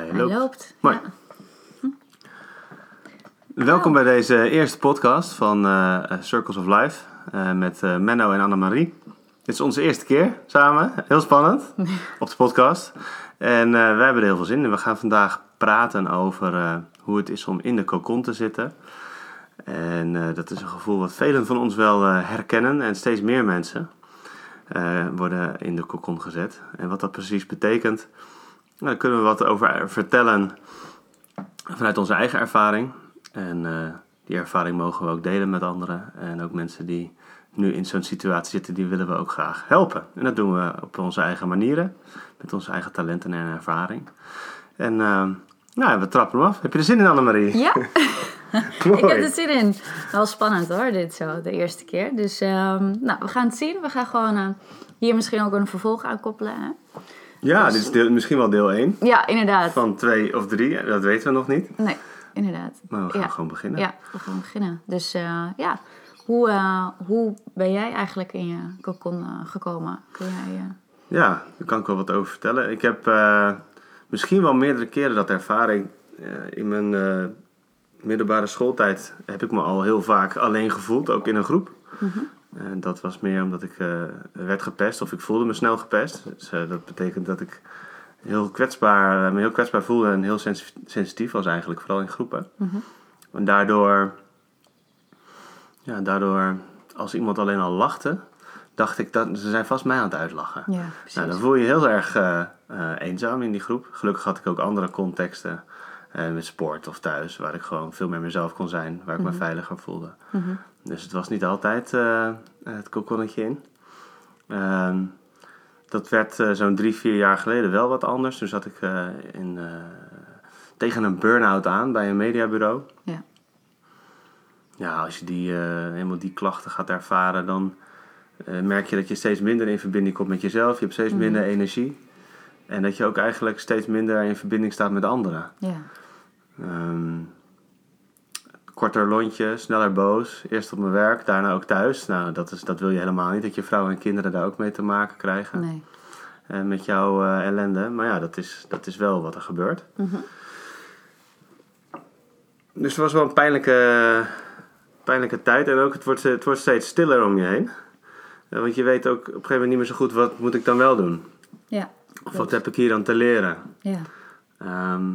Hij Hij loopt. loopt. Mooi. Ja. Welkom bij deze eerste podcast van eh, eh, Circles of Life eh, met eh, Menno en Annemarie. Dit is onze eerste keer samen, heel spannend, op de podcast. En wij hebben er heel veel zin in. We gaan vandaag praten over hoe het is om in de cocon te zitten. En dat is een gevoel wat velen van ons wel herkennen en steeds meer mensen worden in de cocon gezet. En wat dat precies betekent, daar kunnen we wat over vertellen vanuit onze eigen ervaring. En eh, die ervaring mogen we ook delen met anderen. En ook mensen die nu in zo'n situatie zitten, die willen we ook graag helpen. En dat doen we op onze eigen manieren, met onze eigen talenten en ervaring. En eh, nou, we trappen hem af. Heb je er zin in, Annemarie? Ja, ik heb er zin in. Wel spannend hoor, dit zo, de eerste keer. Dus ehm, nou, we gaan het zien. We gaan gewoon eh, hier misschien ook een vervolg aan koppelen. Hè? Ja, dit is deel- misschien wel deel 1 Ja, inderdaad. van 2 of 3. Dat weten we nog niet. Nee, inderdaad. Maar we gaan Ja. gewoon beginnen. Ja, we gaan beginnen. Dus eh, ja, hoe, eh, hoe ben jij eigenlijk in je cocon eh, gekomen? Kun jij... Ja, daar kan ik wel wat over vertellen. Ik heb misschien wel meerdere keren dat ervaring. in mijn middelbare schooltijd heb ik me al heel vaak alleen gevoeld, ook in een groep. En dat was meer omdat ik eh, werd gepest of ik voelde me snel gepest. Dus eh, dat betekent dat ik heel kwetsbaar, eh, me heel kwetsbaar voelde en heel sens- sensitief was eigenlijk, vooral in groepen. En daardoor, ja, daardoor, als iemand alleen al lachte, dacht ik dat ze zijn vast mij aan het uitlachen. ja. Nou, dan voel je je heel erg eenzaam in die groep. Gelukkig had ik ook andere contexten met sport of thuis, waar ik gewoon veel meer mezelf kon zijn, waar ik me veiliger voelde. Mhm. Dus het was niet altijd eh, het kokonnetje in. Ehm, dat werd eh, zo'n drie, vier jaar geleden wel wat anders. Toen zat ik eh, in, tegen een burn-out aan bij een mediabureau. Ja. Ja, als je die, helemaal die klachten gaat ervaren, dan merk je dat je steeds minder in verbinding komt met jezelf. Je hebt steeds minder energie. En dat je ook eigenlijk steeds minder in verbinding staat met anderen. Ja. Ehm, korter lontje, sneller boos. Eerst op mijn werk, daarna ook thuis. Nou, dat, is, dat wil je helemaal niet. Dat je vrouw en kinderen daar ook mee te maken krijgen. Nee. En met jouw eh, ellende. Maar ja, dat is, dat is wel wat er gebeurt. Mhm. Dus het was wel een pijnlijke, pijnlijke tijd. En ook, het wordt, het wordt steeds stiller om je heen. Eh, want je weet ook op een gegeven moment niet meer zo goed... wat moet ik dan wel doen? Ja. Of wat heb ik hier dan te leren? Ja. Ehm,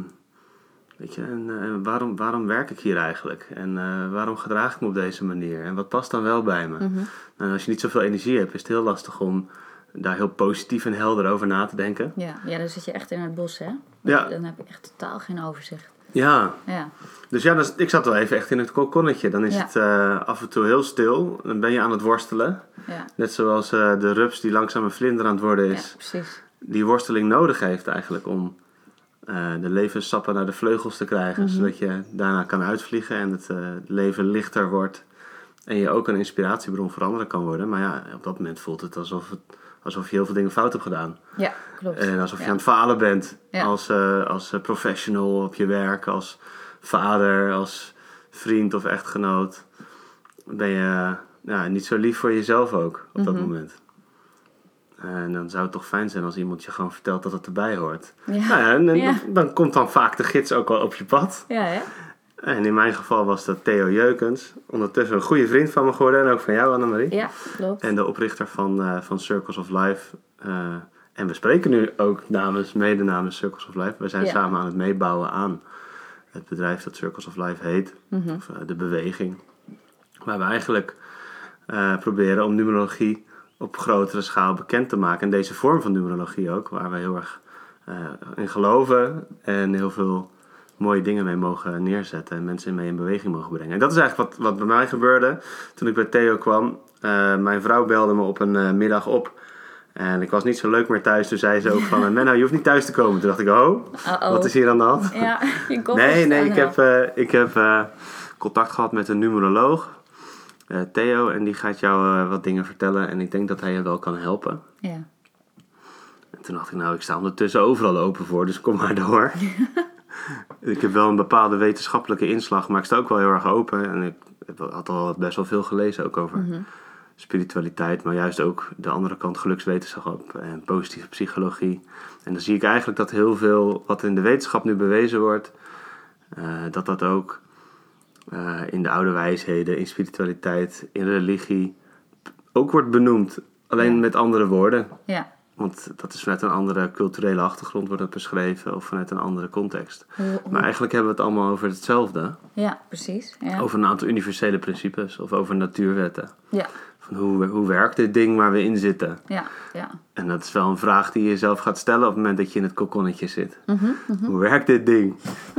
weet je, en, eh, waarom, waarom werk ik hier eigenlijk? En eh, waarom gedraag ik me op deze manier? En wat past dan wel bij me? Mhm. Nou, als je niet zoveel energie hebt, is het heel lastig om daar heel positief en helder over na te denken. Ja. ja, dan zit je echt in het bos, hè? Ja. Dan heb ik echt totaal geen overzicht. Ja, Ja. dus ja, dus ik zat wel even echt in het kokonnetje. Dan is Ja. het eh, af en toe heel stil. Dan ben je aan het worstelen. Ja. Net zoals de rups die langzaam een vlinder aan het worden ja, is. precies. die worsteling nodig heeft eigenlijk om eh, de levenssappen naar de vleugels te krijgen. Mhm. Zodat je daarna kan uitvliegen en het eh, leven lichter wordt. En je ook een inspiratiebron voor anderen kan worden. Maar ja, op dat moment voelt het alsof, het, alsof je heel veel dingen fout hebt gedaan. Ja, klopt. En alsof je Ja. aan het falen bent. Ja. Als, eh, als professional op je werk, als vader, als vriend of echtgenoot. Ben je ja, niet zo lief voor jezelf ook op dat Mhm. moment. En dan zou het toch fijn zijn als iemand je gewoon vertelt dat het erbij hoort. Ja. Nou ja, en, en Ja. dan komt dan vaak de gids ook wel op je pad. Ja, hè? En in mijn geval was dat Theo Jeukens. Ondertussen een goede vriend van me geworden en ook van jou, Annemarie. Ja, klopt. En de oprichter van, eh, van Circles of Life. Eh, en we spreken nu ook namens, mede namens Circles of Life. We zijn Ja. samen aan het meebouwen aan het bedrijf dat Circles of Life heet. Mhm. Of eh, de beweging. Waar we eigenlijk proberen om numerologie op grotere schaal bekend te maken. En deze vorm van numerologie ook, waar we heel erg eh, in geloven. En heel veel mooie dingen mee mogen neerzetten. En mensen mee in beweging mogen brengen. En dat is eigenlijk wat, wat bij mij gebeurde toen ik bij Theo kwam. Eh, mijn vrouw belde me op een eh, middag op. En ik was niet zo leuk meer thuis. Toen zei ze ook van, Menno, je hoeft niet thuis te komen. Toen dacht ik, oh, wat is hier aan de hand? Ja, je Nee, nee, ik heb, ik heb contact gehad met een numeroloog, Theo, en die gaat jou eh, wat dingen vertellen. En ik denk dat hij je wel kan helpen. Ja. En toen dacht ik, nou, ik sta ondertussen overal open voor, dus kom maar door. ik heb wel een bepaalde wetenschappelijke inslag, maar ik sta ook wel heel erg open. En ik had al best wel veel gelezen ook over spiritualiteit, maar juist ook de andere kant gelukswetenschap en positieve psychologie. En dan zie ik eigenlijk dat heel veel wat in de wetenschap nu bewezen wordt, eh, dat dat ook eh, in de oude wijsheden, in spiritualiteit, in religie ook wordt benoemd. Alleen Ja. met andere woorden. Ja. Want dat is vanuit een andere culturele achtergrond wordt het beschreven of vanuit een andere context. Maar eigenlijk hebben we het allemaal over hetzelfde. ja, precies. Ja. Over een aantal universele principes of over natuurwetten. Ja, Van hoe, hoe werkt dit ding waar we in zitten? ja, ja. En dat is wel een vraag die je jezelf gaat stellen op het moment dat je in het kokonnetje zit. Mhm, Hoe werkt dit ding?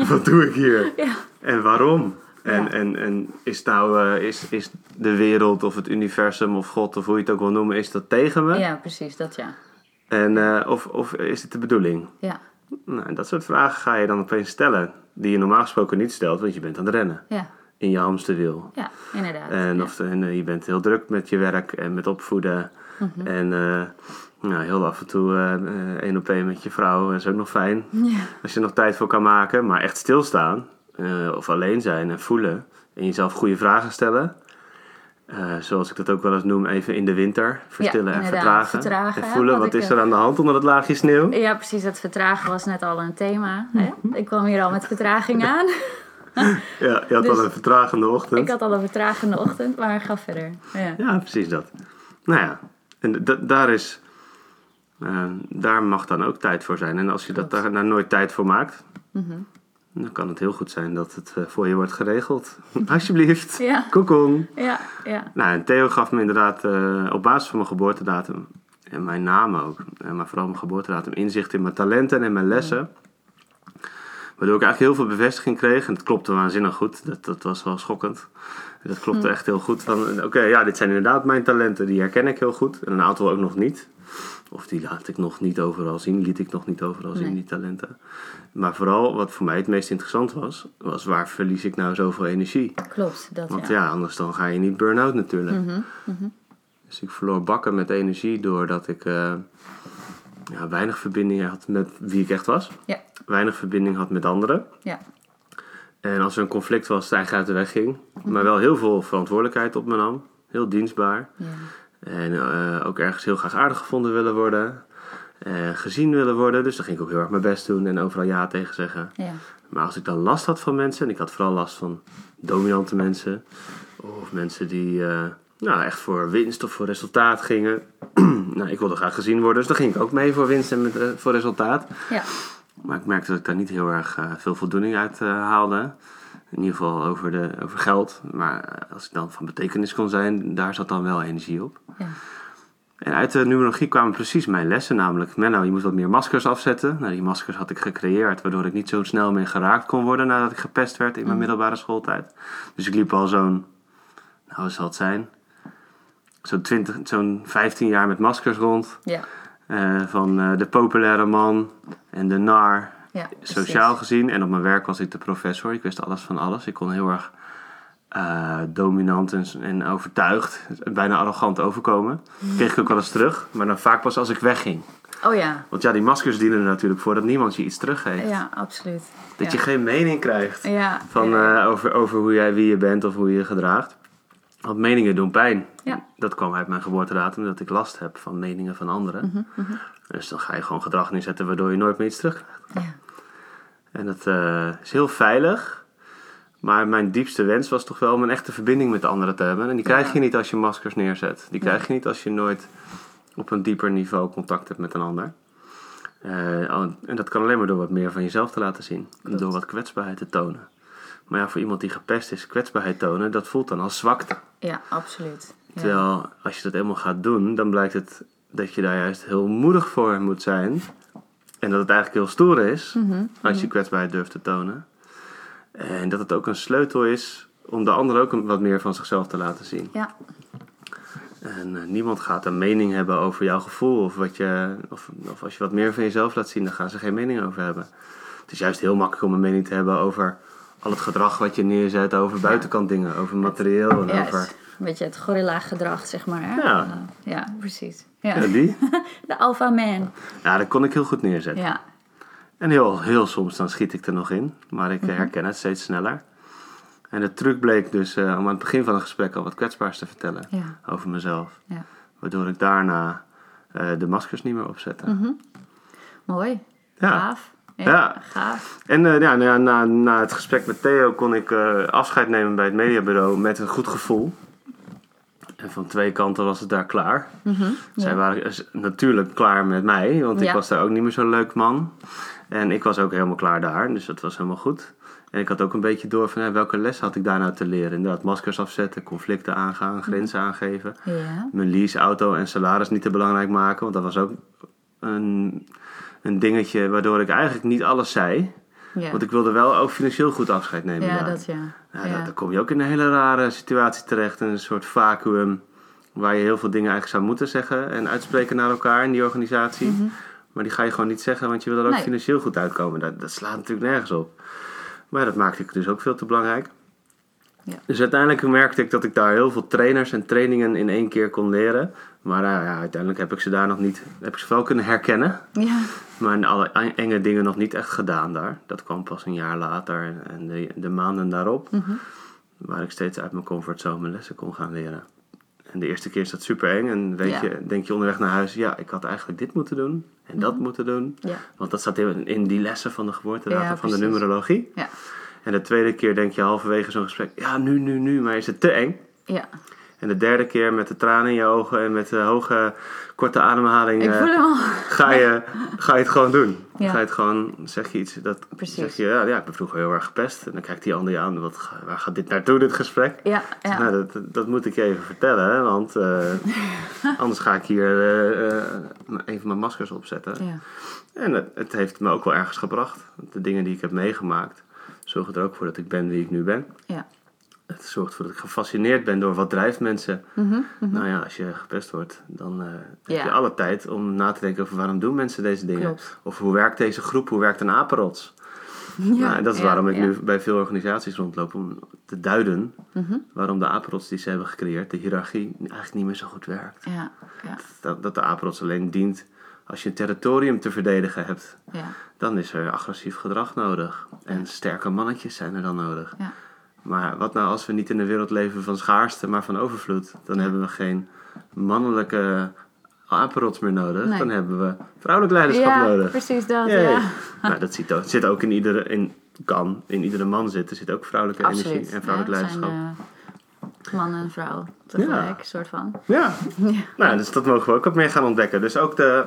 Wat doe ik hier? Ja. En waarom? En, Ja. en, en is, nou, eh, is, is de wereld of het universum of God of hoe je het ook wil noemen, is dat tegen me? Ja, precies, dat ja. En, eh, of, of is het de bedoeling? Ja, Nou, en dat soort vragen ga je dan opeens stellen. Die je normaal gesproken niet stelt, want je bent aan het rennen. ja, In je hamsterwiel. ja, inderdaad. En, ja. of, en eh, je bent heel druk met je werk en met opvoeden. Mhm. En nou, heel af en toe één op één met je vrouw. is ook nog fijn. Ja, Als je er nog tijd voor kan maken. Maar echt stilstaan. Eh, of alleen zijn en voelen. En jezelf goede vragen stellen. Eh, zoals ik dat ook wel eens noem, even in de winter. Verstillen en vertragen. Vertragen, En voelen, wat is er aan de hand onder dat laagje sneeuw? ja, precies. Dat vertragen was net al een thema. Hè? Mhm. Ik kwam hier al met vertraging aan. Ja, je had Dus- al een vertragende ochtend. Ik had al een vertragende ochtend, maar ga verder. Ja, Ja, precies dat. Nou ja, en da- daar is... eh, daar mag dan ook tijd voor zijn. En als je dat daar nou nooit tijd voor maakt... Mhm. Dan kan het heel goed zijn dat het eh, voor je wordt geregeld. Alsjeblieft. ja, Kokon. ja. ja. Nou, en Theo gaf me inderdaad eh, op basis van mijn geboortedatum... en mijn naam ook, eh, maar vooral mijn geboortedatum... inzicht in mijn talenten en mijn lessen... Waardoor ik eigenlijk heel veel bevestiging kreeg. En dat klopte waanzinnig goed. Dat, dat was wel schokkend. Dat klopte echt heel goed. Oké, ja, dit zijn inderdaad mijn talenten. Die herken ik heel goed. En een aantal ook nog niet. Of die laat ik nog niet overal zien. Liet ik nog niet overal zien, die talenten. Maar vooral, wat voor mij het meest interessant was... was waar verlies ik nou zoveel energie? Klopt, dat Want ja. ja, anders dan ga je niet burn-out natuurlijk. Mhm, mhm. Dus ik verloor bakken met energie doordat ik eh, ja, weinig verbinding had met wie ik echt was. Ja. Weinig verbinding had met anderen. Ja. En als er een conflict was, het eigenlijk uit de weg ging. Mhm. Maar wel heel veel verantwoordelijkheid op me nam. Heel dienstbaar. Ja. En eh, ook ergens heel graag aardig gevonden willen worden. Eh, gezien willen worden. Dus dan ging ik ook heel erg mijn best doen en overal ja tegen zeggen. Ja. Maar als ik dan last had van mensen, en ik had vooral last van dominante mensen, of mensen die eh, nou, echt voor winst of voor resultaat gingen. nou, ik wilde graag gezien worden, dus dan ging ik ook mee voor winst en met, eh, voor resultaat. Ja. Maar ik merkte dat ik daar niet heel erg veel voldoening uit haalde. In ieder geval over, de, over geld. Maar eh, als ik dan van betekenis kon zijn, daar zat dan wel energie op. Ja. En uit de numerologie kwamen precies mijn lessen, namelijk... Menno, je moet wat meer maskers afzetten. Nou, die maskers had ik gecreëerd, waardoor ik niet zo snel meer geraakt kon worden... nadat ik gepest werd in mijn middelbare schooltijd. Dus ik liep al zo'n... Nou, wat zal het zijn? Zo'n 20, zo'n 15 jaar met maskers rond. Ja. Eh, van eh, de populaire man en de nar, Ja. sociaal gezien. En op mijn werk was ik de professor. Ik wist alles van alles. Ik kon heel erg eh, dominant en, en overtuigd, bijna arrogant overkomen. Kreeg ik ook wel eens terug, maar dan vaak pas als ik wegging. Oh ja. Want ja, die maskers dienen er natuurlijk voor dat niemand je iets teruggeeft. Ja, absoluut. Dat ja. je geen mening krijgt Ja. van, eh, over, over hoe jij, wie je bent of hoe je je gedraagt. Want meningen doen pijn. Ja. Dat kwam uit mijn geboortedatum, dat ik last heb van meningen van anderen. Mhm, Dus dan ga je gewoon gedrag neerzetten waardoor je nooit meer iets terugkrijgt. ja. En dat eh, is heel veilig. Maar mijn diepste wens was toch wel om een echte verbinding met de anderen te hebben. En die krijg je niet als je maskers neerzet. Die krijg je niet als je nooit op een dieper niveau contact hebt met een ander. Eh, en dat kan alleen maar door wat meer van jezelf te laten zien. Klopt. Door wat kwetsbaarheid te tonen. Maar ja, voor iemand die gepest is, kwetsbaarheid tonen, dat voelt dan als zwakte. Ja, absoluut. Ja. Terwijl als je dat eenmaal gaat doen, dan blijkt het dat je daar juist heel moedig voor moet zijn. En dat het eigenlijk heel stoer is Mhm, als je kwetsbaarheid durft te tonen. En dat het ook een sleutel is om de ander ook wat meer van zichzelf te laten zien. Ja. En eh, niemand gaat een mening hebben over jouw gevoel. Of, wat je, of, of als je wat meer van jezelf laat zien, dan gaan ze geen mening over hebben. Het is juist heel makkelijk om een mening te hebben over al het gedrag wat je neerzet, over buitenkant dingen, over materieel en over. Een beetje het gorilla gedrag, zeg maar. Hè? Ja. Uh, ja, precies. Ja. Ja, die? De alpha man. Ja, dat kon ik heel goed neerzetten. Ja. En heel, heel soms dan schiet ik er nog in, maar ik eh, herken het steeds sneller. En de truc bleek dus eh, om aan het begin van het gesprek al wat kwetsbaars te vertellen Ja. over mezelf. Ja. Waardoor ik daarna eh, de maskers niet meer opzette. Mhm. Mooi. Ja. Gaaf. Ja. Gaaf. En eh, ja, na, na, na het gesprek met Theo kon ik eh, afscheid nemen bij het mediabureau met een goed gevoel. En van twee kanten was het daar klaar. Mhm. Zij Ja. waren dus natuurlijk klaar met mij, want ik was daar ook niet meer zo'n leuk man. En ik was ook helemaal klaar daar, dus dat was helemaal goed. En ik had ook een beetje door van welke les had ik daar nou te leren. Inderdaad, maskers afzetten, conflicten aangaan, grenzen aangeven. Ja. Mijn leaseauto en salaris niet te belangrijk maken, want dat was ook een, een dingetje waardoor ik eigenlijk niet alles zei. Ja. Want ik wilde wel ook financieel goed afscheid nemen. ja, daar. dat ja. Ja, ja. dan- kom je ook in een hele rare situatie terecht. Een soort vacuüm waar je heel veel dingen eigenlijk zou moeten zeggen en uitspreken naar elkaar in die organisatie. Mhm. Maar die ga je gewoon niet zeggen, want je wil er ook Nee. financieel goed uitkomen. Dat, dat slaat natuurlijk nergens op. Maar dat maakte ik dus ook veel te belangrijk. Ja. Dus uiteindelijk merkte ik dat ik daar heel veel trainers en trainingen in één keer kon leren. Maar eh, ja, uiteindelijk heb ik ze daar nog niet, heb ik ze wel kunnen herkennen. Ja. Maar alle enge dingen nog niet echt gedaan daar. Dat kwam pas een jaar later en- de, de maanden daarop. Mhm. Waar ik steeds uit mijn comfortzone mijn lessen kon gaan leren. En de eerste keer is dat super eng. En weet Ja. je, denk je onderweg naar huis, ja, ik had eigenlijk dit moeten doen. En dat moeten doen. Ja. Want dat staat in, in die lessen van de geboortedatum Ja, van de numerologie. Ja. En de tweede keer denk je halverwege zo'n gesprek, ja, nu, nu, nu, maar is het te eng? Ja. En de derde keer met de tranen in je ogen en met de hoge, korte ademhaling... Ik eh, ga je, ga je het gewoon doen. Ja. Ga je het gewoon, zeg je iets, dat Precies. zeg je, ja, ja, ik ben vroeger heel erg gepest. En dan kijkt die ander je aan, wat, waar gaat dit naartoe, dit gesprek? Ja. Ja. Nou, dat, dat moet ik je even vertellen, hè, want eh, anders ga ik hier eh, eh, even mijn maskers opzetten. ja. En het, het heeft me ook wel ergens gebracht. De dingen die ik heb meegemaakt zorgen er ook voor dat ik ben wie ik nu ben. Ja. Het zorgt ervoor dat ik gefascineerd ben door wat drijft mensen. Mhm. Nou ja, als je gepest wordt, dan eh, heb Ja. je alle tijd om na te denken over waarom doen mensen deze dingen. Klopt. Of hoe werkt deze groep, hoe werkt een apenrots. Ja. nou, en dat is Ja, waarom ik ja. nu bij veel organisaties rondloop om te duiden Mhm. waarom de apenrots die ze hebben gecreëerd, de hiërarchie, eigenlijk niet meer zo goed werkt. Ja. Ja. Dat, dat de apenrots alleen dient als je een territorium te verdedigen hebt. Ja. Dan is er agressief gedrag nodig. En sterke mannetjes zijn er dan nodig. Ja. Maar wat nou als we niet in een wereld leven van schaarste, maar van overvloed? Dan hebben we geen mannelijke apenrots meer nodig. Nee. Dan hebben we vrouwelijk leiderschap Ja, nodig. precies dat. Yay. Ja. Nou, dat zit ook, zit ook in iedere, in, kan in iedere man zitten. zit ook vrouwelijke Absoluut. energie en vrouwelijk ja, leiderschap. Zijn, eh, man en vrouw tegelijk, soort van. Ja, Ja. nou, dus dat mogen we ook wat meer gaan ontdekken. Dus ook de,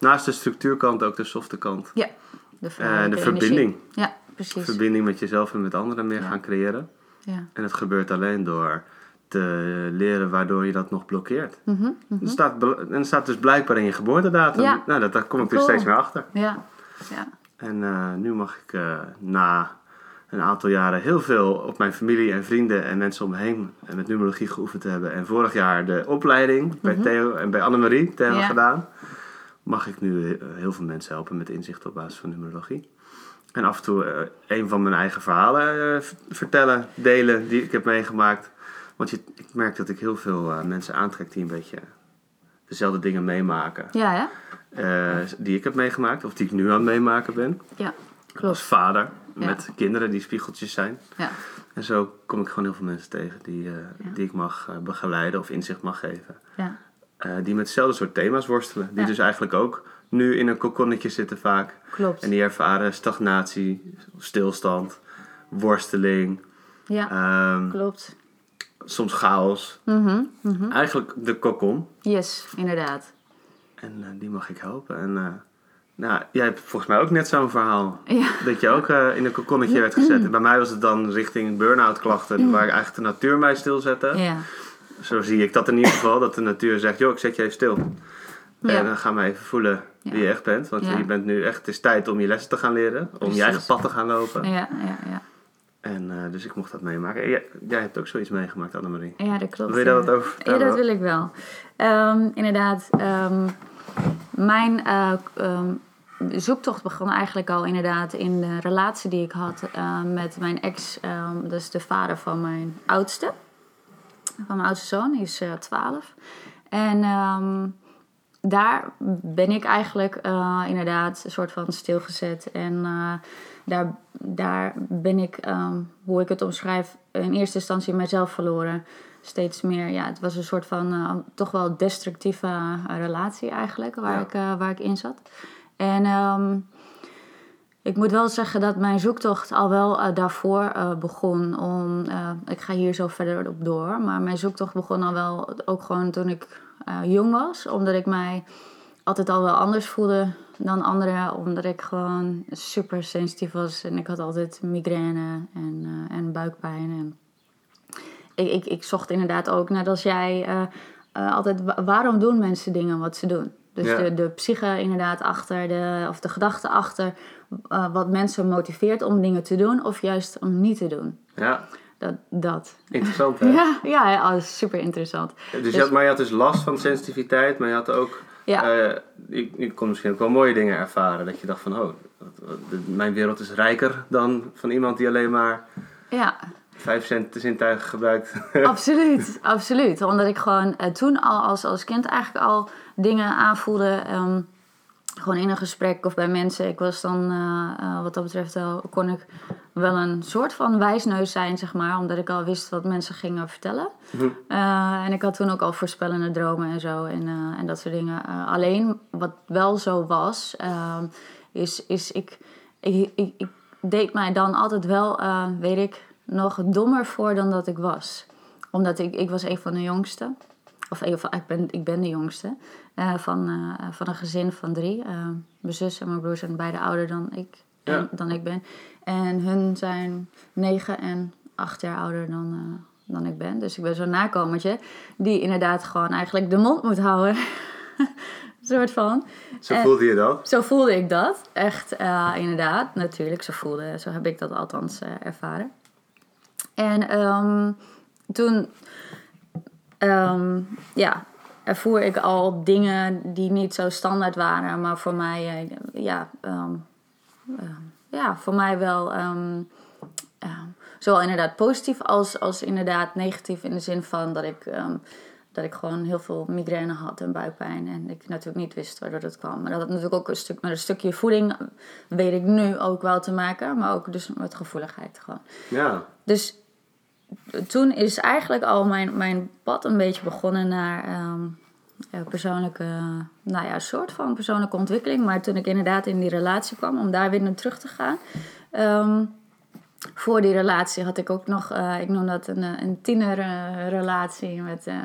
naast de structuurkant, ook de softe kant. Ja. De, En vrouwelijke de energie. verbinding. Ja, precies. Verbinding met jezelf en met anderen meer gaan creëren. Ja. En het gebeurt alleen door te leren waardoor je dat nog blokkeert. Mhm, mhm. Er staat, en staat dus blijkbaar in je geboortedatum. Ja. Nou, dat, daar kom ik dus Cool. steeds meer achter. Ja. Ja. En eh, nu mag ik eh, na een aantal jaren heel veel op mijn familie en vrienden en mensen om me heen en met numerologie geoefend te hebben. En vorig jaar de opleiding bij Theo en bij Annemarie te hebben Ja. gedaan. Mag ik nu eh, heel veel mensen helpen met inzicht op basis van numerologie. En af en toe eh, een van mijn eigen verhalen eh, vertellen, delen die ik heb meegemaakt. Want je, ik merk dat ik heel veel eh, mensen aantrek die een beetje dezelfde dingen meemaken. Ja, ja. die ik heb meegemaakt of die ik nu aan het meemaken ben. Ja. Als vader Ja. met kinderen die spiegeltjes zijn. Ja. En zo kom ik gewoon heel veel mensen tegen die, die ik mag begeleiden of inzicht mag geven. Ja. Die met hetzelfde soort thema's worstelen. Die dus eigenlijk ook nu in een kokonnetje zitten vaak. Klopt. En die ervaren stagnatie, stilstand, worsteling, Ja. ehm, Klopt. soms chaos. Mhm, mhm. Eigenlijk de kokon. Yes, inderdaad. En eh, die mag ik helpen. En eh, nou, jij hebt volgens mij ook net zo'n verhaal. Ja. Dat je ook eh, in een kokonnetje werd gezet. En bij mij was het dan richting burn-out klachten, waar ik eigenlijk de natuur mij stilzette. Ja. Zo zie ik dat in ieder geval, dat de natuur zegt, joh, ik zet je even stil. Ja. En dan ga maar even voelen Ja. wie je echt bent. Want Ja. je bent nu echt, het is tijd om je lessen te gaan leren. Om Precies. je eigen pad te gaan lopen. Ja, ja, ja. En eh, dus ik mocht dat meemaken. En jij, jij hebt ook zoiets meegemaakt, Annemarie. Ja, dat klopt. Wil je daar ja. wat over Ja, vertellen? dat wil ik wel. Ehm, inderdaad, ehm, mijn eh, ehm, zoektocht begon eigenlijk al inderdaad in de relatie die ik had eh, met mijn ex. dus de vader van mijn oudste. Van mijn oudste zoon, die is eh 12. En daar ben ik eigenlijk eh, inderdaad een soort van stilgezet. En eh, daar, daar ben ik, ehm, hoe ik het omschrijf, in eerste instantie mijzelf verloren. Steeds meer, ja, het was een soort van eh, toch wel destructieve relatie eigenlijk, waar, Ja. ik, waar ik in zat. En ehm, ik moet wel zeggen dat mijn zoektocht al wel daarvoor begon om. ik ga hier zo verder op door. Maar mijn zoektocht begon al wel ook gewoon toen ik eh, jong was. Omdat ik mij altijd al wel anders voelde dan anderen. Omdat ik gewoon super sensitief was. En ik had altijd migraine en, eh, en buikpijn. En ik, ik, ik zocht inderdaad ook, net als jij, eh, altijd wa- waarom doen mensen dingen wat ze doen? Dus Ja. de, de psyche inderdaad achter, de, of de gedachte achter wat mensen motiveert om dingen te doen of juist om niet te doen. Ja, Dat. dat. interessant hè? Ja, ja, oh, super interessant. Dus je had, maar je had dus last van sensitiviteit, maar je had ook... Ja. eh, je, je kon misschien ook wel mooie dingen ervaren. Dat je dacht van, oh, mijn wereld is rijker dan van iemand die alleen maar Ja, vijf cent zintuigen gebruikt. absoluut, absoluut. Omdat ik gewoon eh, toen al als, als kind eigenlijk al dingen aanvoelde. ehm, gewoon in een gesprek of bij mensen. Ik was dan, eh, wat dat betreft, wel, kon ik wel een soort van wijsneus zijn, zeg maar. Omdat ik al wist wat mensen gingen vertellen. Mhm. Eh, en ik had toen ook al voorspellende dromen en zo. En, eh, en dat soort dingen. Eh, alleen, wat wel zo was, is, is ik, ik, ik, ik deed mij dan altijd wel, weet ik, nog dommer voor dan dat ik was. Omdat ik, ik was een van de jongste. Of een van, ik, ben, ik ben de jongste. van, van een gezin van drie. Mijn zus en mijn broer zijn beide ouder dan ik, Ja. dan ik ben. En hun zijn negen en acht jaar ouder dan, eh, dan ik ben. Dus ik ben zo'n nakomertje die inderdaad gewoon eigenlijk de mond moet houden. Soort van. Zo En- voelde je dat? Zo voelde ik dat. Echt, eh, inderdaad. Natuurlijk, zo voelde, zo heb ik dat althans eh, ervaren. En ehm, toen, ehm, ja, ervoer ik al dingen die niet zo standaard waren, maar voor mij, ja, ehm, ja, voor mij wel, ehm, ehm, zowel inderdaad positief als, als inderdaad negatief in de zin van dat ik, ehm, dat ik gewoon heel veel migraine had en buikpijn en ik natuurlijk niet wist waardoor dat kwam. Maar dat had natuurlijk ook een stuk met een stukje voeding, weet ik nu ook wel te maken, maar ook dus met gevoeligheid gewoon. Ja. Dus toen is eigenlijk al mijn, mijn pad een beetje begonnen naar persoonlijke, nou ja, een soort van persoonlijke ontwikkeling. Maar toen ik inderdaad in die relatie kwam, om daar weer naar terug te gaan. ehm, voor die relatie had ik ook nog, eh, ik noem dat een, eh, een tienerrelatie met, eh,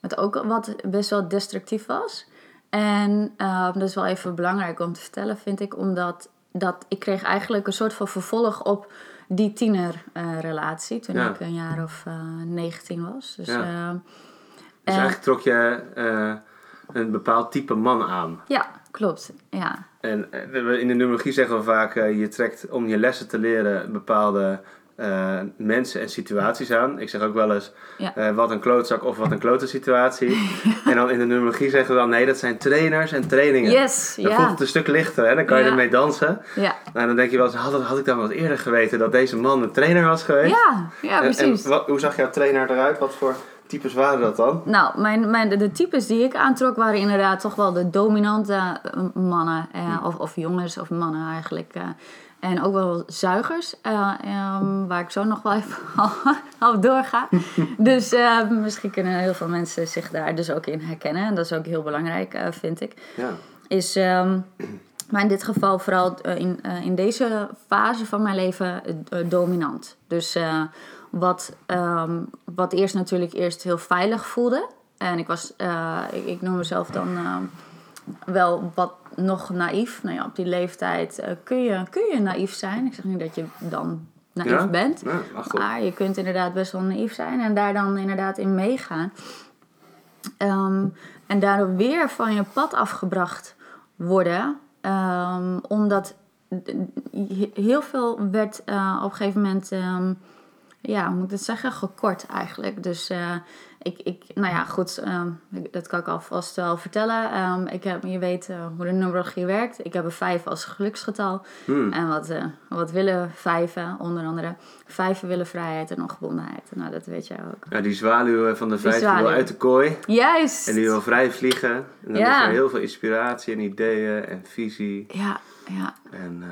met ook wat best wel destructief was. En eh, dat is wel even belangrijk om te vertellen, vind ik, omdat dat, ik kreeg eigenlijk een soort van vervolg op die tienerrelatie toen Ja. ik een jaar of eh 19 was. Dus Ja. Ja. Dus eigenlijk trok je eh, een bepaald type man aan. ja, klopt. Ja. En eh, in de numerologie zeggen we vaak, eh, je trekt om je lessen te leren bepaalde eh, mensen en situaties aan. Ik zeg ook wel eens, Ja. eh, wat een klootzak of wat een klote situatie. en dan in de numerologie zeggen we dan, nee, dat zijn trainers en trainingen. Yes, Dan voelt het een stuk lichter, hè? dan kan je ermee dansen. Ja. Nou, dan denk je wel eens, had, had ik dan wat eerder geweten dat deze man een trainer was geweest? Ja, ja, En- precies. En, wat, hoe zag jouw trainer eruit? Wat voor types waren dat dan? Nou, mijn, mijn, de, de types die ik aantrok waren inderdaad toch wel de dominante eh, mannen. eh, of, of jongens of mannen eigenlijk. eh. en ook wel zuigers, eh, ehm, waar ik zo nog wel even op doorga. dus eh, misschien kunnen heel veel mensen zich daar dus ook in herkennen. En dat is ook heel belangrijk, eh, vind ik. Ja. Is, ehm, maar in dit geval vooral in, in deze fase van mijn leven dominant. Dus wat, ehm, wat eerst natuurlijk eerst heel veilig voelde. En ik was, eh, ik, ik noem mezelf dan ehm, wel wat nog naïef. Nou ja, op die leeftijd eh, kun, je, kun je naïef zijn. Ik zeg niet dat je dan naïef Ja? bent. Ja. Maar je kunt inderdaad best wel naïef zijn en daar dan inderdaad in meegaan. Ehm, en daardoor weer van je pad afgebracht worden. Omdat heel veel werd eh, op een gegeven moment, ja, hoe moet ik het zeggen, gekort eigenlijk. Dus eh, ik, ik, nou ja, goed, ehm, dat kan ik alvast wel vertellen. Ehm, ik heb, je weet eh, hoe de numerologie werkt. Ik heb een vijf als geluksgetal. Hmm. En wat, eh, wat willen vijven? Onder andere vijven willen vrijheid en ongebondenheid. Nou, dat weet jij ook. Ja, die zwaluw van de vijf wil uit de kooi. Juist! En die wil vrij vliegen. En dan Ja. is er heel veel inspiratie en ideeën en visie. Ja, ja, En,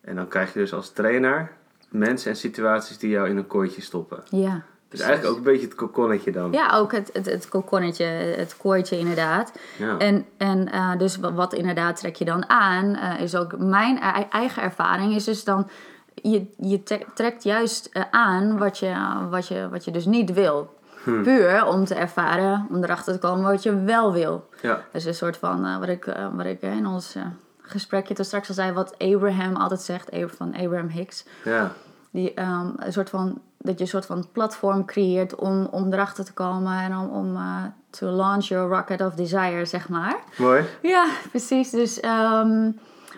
en dan krijg je dus als trainer mensen en situaties die jou in een kooitje stoppen. ja. Dus eigenlijk ook een beetje het kokonnetje dan. Ja, ook het, het, het kokonnetje, het kooitje inderdaad. Ja. En, en eh, dus wat, wat inderdaad trek je dan aan, eh, is ook mijn e- eigen ervaring, is dus dan, je, je tre- trekt juist eh, aan wat je, wat, je, wat je dus niet wil. Puur om te ervaren, om erachter te komen wat je wel wil. ja. Dus een soort van, wat ik, wat ik in ons gesprekje toen straks al zei, wat Abraham altijd zegt, van Abraham Hicks. ja. Die, ehm, een soort van, dat je een soort van platform creëert om, om erachter te komen en om, om eh, to launch your rocket of desire, zeg maar. Mooi. Ja, precies. Dus, ehm,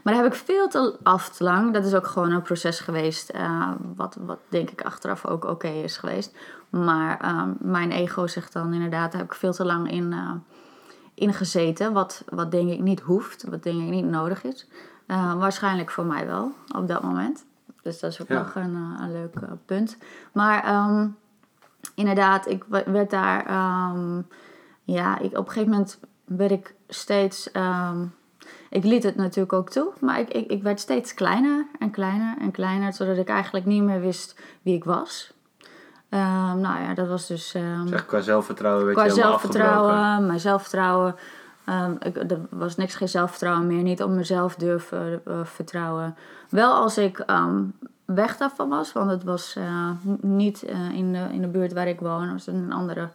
maar daar heb ik veel te af te lang. Dat is ook gewoon een proces geweest, eh, wat, wat denk ik achteraf ook oké is geweest. Maar ehm, mijn ego zegt dan inderdaad, daar heb ik veel te lang in, eh, in gezeten. Wat, wat denk ik niet hoeft, wat denk ik niet nodig is. Waarschijnlijk voor mij wel, op dat moment. Dus dat is ook Ja. nog een, eh, een leuk eh, punt. Maar ehm, inderdaad, ik werd daar... ehm, ja, ik, op een gegeven moment werd ik steeds... ehm, ik liet het natuurlijk ook toe, maar ik, ik, ik werd steeds kleiner en kleiner en kleiner... zodat ik eigenlijk niet meer wist wie ik was. Nou ja, dat was dus... Dus echt qua zelfvertrouwen werd Qua je zelfvertrouwen, mijn zelfvertrouwen. Ehm, ik, er was niks geen zelfvertrouwen meer. Niet op mezelf durven eh, vertrouwen. Wel als ik ehm, weg daarvan was, want het was eh, niet eh, in, de, in de buurt waar ik woon. Het was een andere,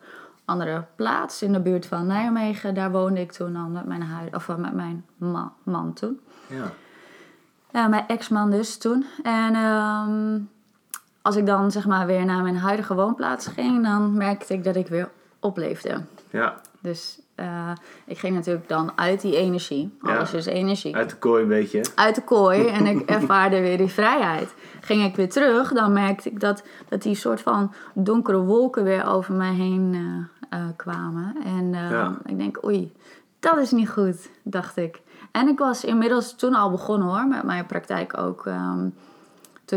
andere plaats in de buurt van Nijmegen. Daar woonde ik toen al met mijn, huid, of, met mijn ma- man toen. Ja. Ja, mijn ex-man dus toen. En ehm, als ik dan zeg maar weer naar mijn huidige woonplaats ging, dan merkte ik dat ik weer opleefde. ja, Dus eh, ik ging natuurlijk dan uit die energie. Ja. Alles is energie. uit de kooi een beetje. Uit de kooi en ik ervaarde weer die vrijheid. Ging ik weer terug, dan merkte ik dat, dat die soort van donkere wolken weer over mij heen eh, eh, kwamen. En Ja. ik denk, oei, dat is niet goed, dacht ik. En ik was inmiddels toen al begonnen hoor, met mijn praktijk ook. ehm,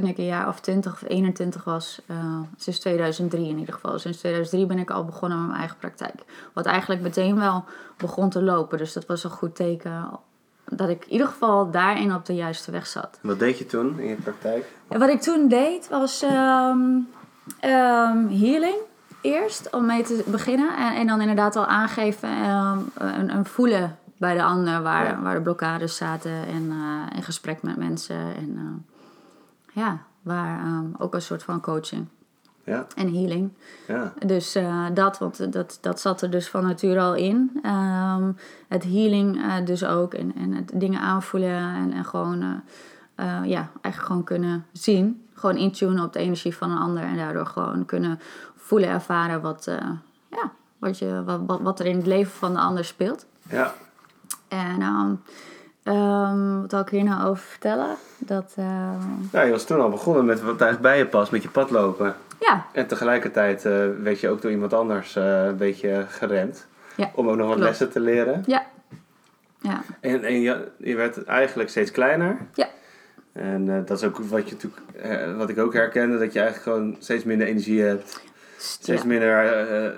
toen ik een jaar of 20 of 21 was, eh, sinds 2003 in ieder geval. Sinds 2003 ben ik al begonnen met mijn eigen praktijk. Wat eigenlijk meteen wel begon te lopen. Dus dat was een goed teken dat ik in ieder geval daarin op de juiste weg zat. Wat deed je toen in je praktijk? En wat ik toen deed was ehm, healing eerst, om mee te beginnen. En, en dan inderdaad al aangeven ehm, en, en voelen bij de ander waar, Ja. waar de blokkades zaten. En eh, in gesprek met mensen. En eh, ja, waar ehm, ook een soort van coaching Ja, en healing. ja. Dus eh, dat, want dat, dat zat er dus van nature al in. Ehm, het healing eh, dus ook. En, en het dingen aanvoelen en, en gewoon, eh, eh, ja, eigenlijk gewoon kunnen zien. Gewoon intunen op de energie van een ander. En daardoor gewoon kunnen voelen, ervaren wat, eh, ja, wat, je, wat, wat, wat er in het leven van de ander speelt. Ja, En ehm, ehm, wat wil ik hier nou over vertellen? Dat, ja je was toen al begonnen met wat eigenlijk bij je past, met je padlopen. ja, En tegelijkertijd eh, werd je ook door iemand anders eh, een beetje geremd. Ja, Om ook nog wat klopt. lessen te leren. ja, ja, En, en je, je werd eigenlijk steeds kleiner. ja. En eh, dat is ook wat, je natuurlijk, wat ik ook herkende, dat je eigenlijk gewoon steeds minder energie hebt. Steeds ja, minder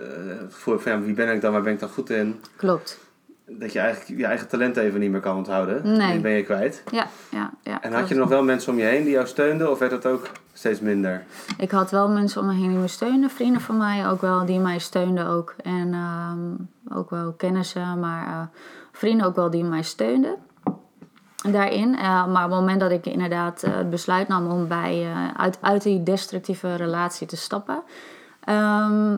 voor van ja, wie ben ik dan, waar ben ik dan goed in. klopt. Dat je eigenlijk je eigen talent even niet meer kan onthouden. Nee. Die ben je kwijt. Ja, ja, ja. En had je nog wel mensen om je heen die jou steunden of werd dat ook steeds minder? Ik had wel mensen om me heen die me steunden, vrienden van mij ook wel, die mij steunden ook. En ehm, ook wel kennissen, maar eh, vrienden ook wel die mij steunden daarin. Eh, maar op het moment dat ik inderdaad eh, het besluit nam om bij, uit, uit die destructieve relatie te stappen, ehm,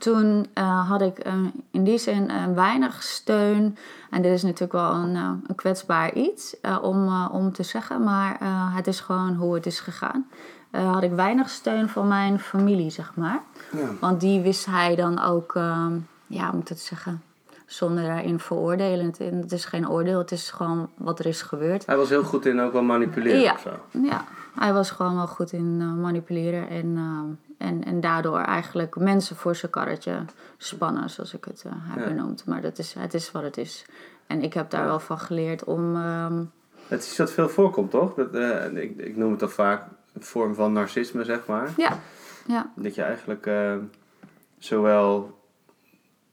toen eh, had ik eh, in die zin eh, weinig steun. En dit is natuurlijk wel een, een kwetsbaar iets om, om te zeggen, maar het is gewoon hoe het is gegaan. Had ik weinig steun van mijn familie, zeg maar. Ja. Want die wist hij dan ook, ehm, ja, hoe moet ik het zeggen, zonder daarin veroordelend. En Het is geen oordeel, het is gewoon wat er is gebeurd. Hij was heel goed in ook wel manipuleren Ja. of zo. Ja, hij was gewoon wel goed in manipuleren. En ehm, en, en daardoor eigenlijk mensen voor zijn karretje spannen, zoals ik het eh, heb Ja. benoemd. Maar dat is, het is wat het is. En ik heb daar wel van geleerd om. ehm, Het is wat veel voorkomt, toch? Dat, eh, ik, ik noem het toch vaak een vorm van narcisme, zeg maar. ja, ja, Dat je eigenlijk eh, zowel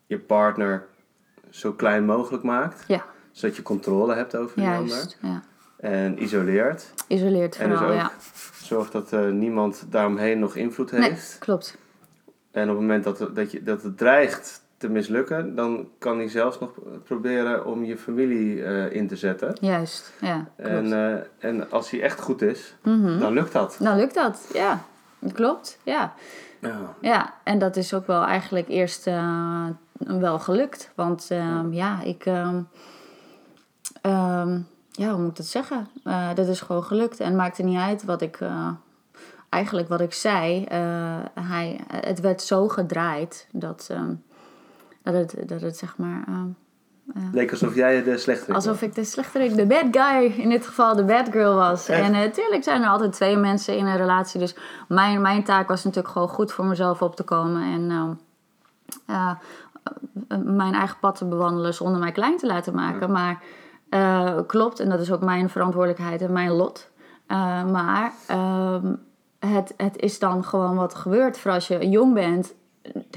je partner zo klein mogelijk maakt, ja, zodat je controle hebt over die ander. juist. Ja. En isoleert. Isoleert En dus vooral, ook ja. zorgt dat eh, niemand daaromheen nog invloed Nee, heeft. klopt. En op het moment dat, het- dat, je, dat het dreigt te mislukken, dan kan hij zelfs nog proberen om je familie eh, in te zetten. Juist, ja. Klopt. En, eh, en als hij echt goed is, Mhm. dan lukt dat. Dan lukt dat, ja. Klopt, ja. Ja. Ja, en dat is ook wel eigenlijk eerst wel gelukt. Want ehm, ja, ik... ehm, ehm, ja, hoe moet ik dat zeggen? Eh, dat is gewoon gelukt. En het maakte niet uit wat ik... eh, eigenlijk wat ik zei. eh, hij, het werd zo gedraaid dat, ehm, dat, het, dat het zeg maar... ehm, Leek alsof jij de slechterik Alsof ik de slechterik, de bad guy, in dit geval de bad girl was. Echt? En natuurlijk zijn er altijd twee mensen in een relatie. Dus mijn, mijn taak was natuurlijk gewoon goed voor mezelf op te komen. En ehm, eh, eh, mijn eigen pad te bewandelen zonder mij klein te laten maken. Maar eh, klopt, en dat is ook mijn verantwoordelijkheid en mijn lot. Eh, maar ehm, het, het is dan gewoon wat er gebeurt. Voor als je jong bent,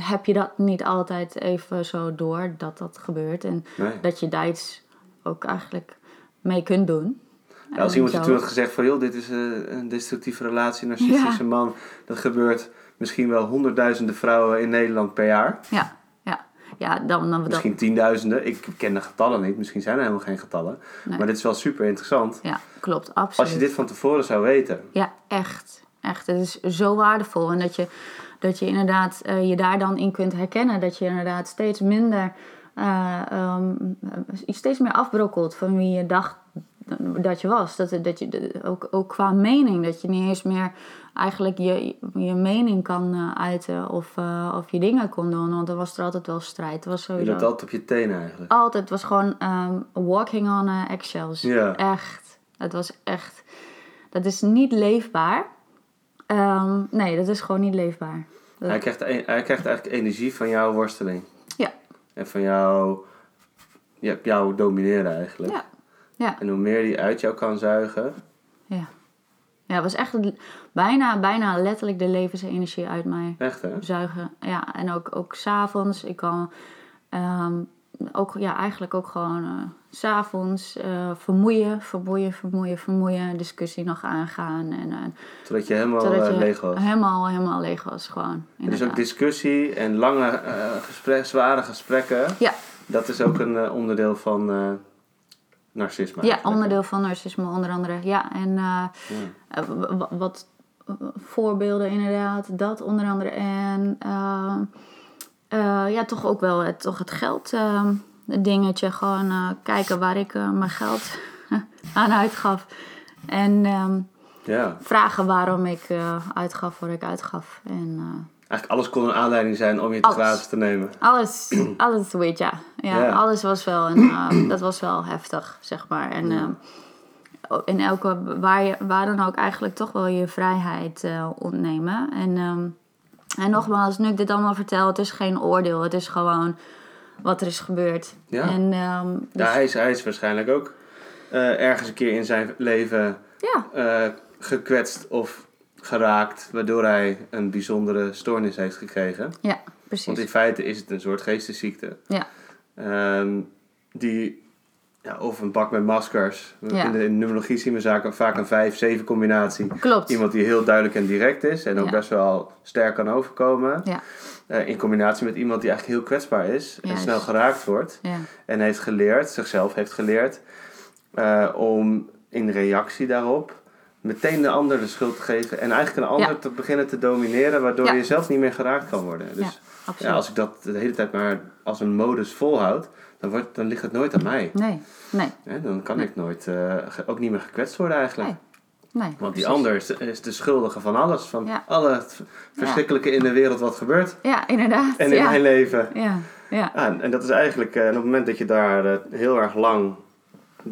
heb je dat niet altijd even zo door dat dat gebeurt. En Nee. dat je daar iets ook eigenlijk mee kunt doen. Ja, als iemand je toen had gezegd van... joh, dit is eh, een destructieve relatie, een narcistische Ja. man. Dat gebeurt misschien wel honderdduizenden vrouwen in Nederland per jaar. Ja, ja. Dan... dan Misschien tienduizenden. Ik ken de getallen niet. Misschien zijn er helemaal geen getallen. Nee. Maar dit is wel super interessant. Ja, klopt, absoluut. Als je dit van tevoren zou weten. Ja, echt. Echt. Het is zo waardevol. En dat je, dat je inderdaad eh, je daar dan in kunt herkennen. Dat je inderdaad steeds minder... eh, steeds meer afbrokkelt van wie je dacht dat je was. Dat, dat je, ook, ook qua mening. Dat je niet eens meer eigenlijk je, je mening kan eh, uiten. Of, eh, of je dingen kon doen. Want er was er altijd wel strijd. Was Je sowieso... loopt altijd op je tenen eigenlijk. Altijd. Het was gewoon ehm, walking on eh, eggshells. Ja. Echt. Het was echt... Dat is niet leefbaar. Ehm, nee, dat is gewoon niet leefbaar. Dat- Hij krijgt, hij krijgt eigenlijk energie van jouw worsteling. Ja. En van jou, ja, jou domineren eigenlijk. Ja. Ja. En hoe meer die uit jou kan zuigen. Ja. Ja, het was echt het- bijna, bijna letterlijk de levensenergie uit mij Echt hè? zuigen. Ja, en ook, ook s'avonds. Ik kan ehm, ook, ja, eigenlijk ook gewoon s s'avonds eh vermoeien, vermoeien, vermoeien, vermoeien. Discussie nog aangaan. En, en Totdat je helemaal totdat eh, je leeg was. helemaal, helemaal leeg was gewoon. Er is ook inderdaad. discussie en lange, gesprek, zware gesprekken. Ja. Dat is ook een onderdeel van narcisme. Ja, onderdeel van narcisme onder andere. Ja, en eh, eh, wat eh, voorbeelden inderdaad, dat onder andere. En ja, toch ook wel het, toch het geld dingetje. Gewoon kijken waar ik mijn geld aan uitgaf. En ehm? Ja. vragen waarom ik uitgaf wat ik uitgaf. En Eigenlijk alles kon een aanleiding zijn om je te gratis te nemen. alles, alles weet ja. ja. Ja. Alles was wel, eh, dat was wel heftig, zeg maar. En eh, in elke, waar, je, waar dan ook eigenlijk toch wel je vrijheid eh, ontnemen. En, ehm, en nogmaals, nu ik dit allemaal vertel, het is geen oordeel. Het is gewoon wat er is gebeurd. Ja. En, ehm, dus- Ja, hij is, hij is waarschijnlijk ook ergens een keer in zijn leven ja, gekwetst of geraakt. Waardoor hij een bijzondere stoornis heeft gekregen. ja, Want precies. in feite is het een soort geestesziekte. Ja, Ehm, die, ja, of een bak met maskers. Ja. In de in numerologie zien we zaken, vaak een 5-7 combinatie. klopt. Iemand die heel duidelijk en direct is en ook Ja. best wel sterk kan overkomen. Ja, Eh, in combinatie met iemand die eigenlijk heel kwetsbaar is en Juist. snel geraakt wordt. ja, En heeft geleerd, zichzelf heeft geleerd, eh, om in reactie daarop meteen de ander de schuld te geven. En eigenlijk een ander te beginnen te domineren, waardoor je zelf niet meer geraakt kan worden. Dus ja, als ik dat de hele tijd maar als een modus volhoud, dan, wordt, dan ligt het nooit aan mij. Nee, nee, dan kan ik nooit, eh, ook niet meer gekwetst worden eigenlijk. nee. nee Want die precies. ander is, de schuldige van alles. Van Ja. alle verschrikkelijke in de wereld wat gebeurt. Ja, inderdaad. En in ja. mijn leven. Ja, ja, Ja, en dat is eigenlijk, eh, op het moment dat je daar eh, heel erg lang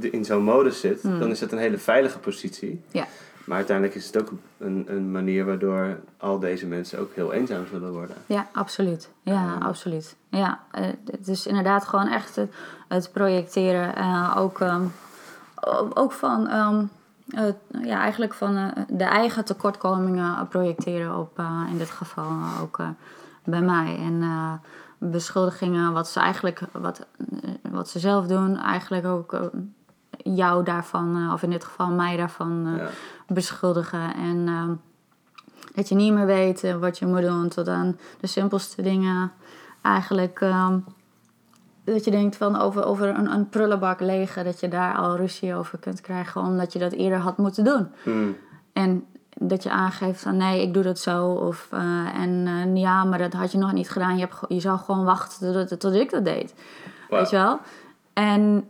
in zo'n modus zit, Hmm. dan is het een hele veilige positie. ja. Maar uiteindelijk is het ook een, een manier waardoor al deze mensen ook heel eenzaam zullen worden. Ja, absoluut. Ja, Ehm. absoluut. Ja, eh, het is inderdaad gewoon echt het, het projecteren. eh, ook, ehm, ook van, ehm, ja, eigenlijk van eh, de eigen tekortkomingen projecteren op, in dit geval ook bij mij. En beschuldigingen, wat ze eigenlijk, wat, wat ze zelf doen, eigenlijk ook jou daarvan, eh, of in dit geval mij daarvan eh, Ja. beschuldigen. En ehm, dat je niet meer weet eh, wat je moet doen, tot aan de simpelste dingen. Eigenlijk ehm, dat je denkt van over, over een, een prullenbak legen, dat je daar al ruzie over kunt krijgen, omdat je dat eerder had moeten doen. Hmm. En dat je aangeeft van nee, ik doe dat zo. Of, en ja, maar dat had je nog niet gedaan. Je, hebt, je zou gewoon wachten tot, tot ik dat deed. Weet je wel? En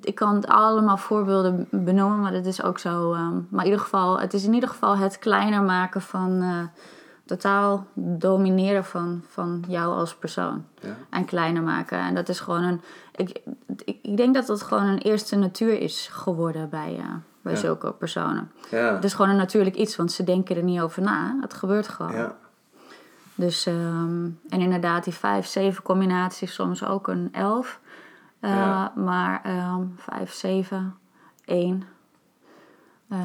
ik kan het allemaal voorbeelden benoemen, maar dat is ook zo. ehm, maar in ieder geval, het is in ieder geval het kleiner maken van eh, totaal domineren van, van jou als persoon. Ja. En kleiner maken. En dat is gewoon een. Ik, ik, ik denk dat dat gewoon een eerste natuur is geworden bij, eh, bij Ja. zulke personen. Ja. Het is gewoon een natuurlijk iets, want ze denken er niet over na. Het gebeurt gewoon. ja. Dus, ehm, en inderdaad, die vijf, zeven combinaties, soms ook een elf. Eh, Ja. Maar ehm vijf, zeven, één. Eh,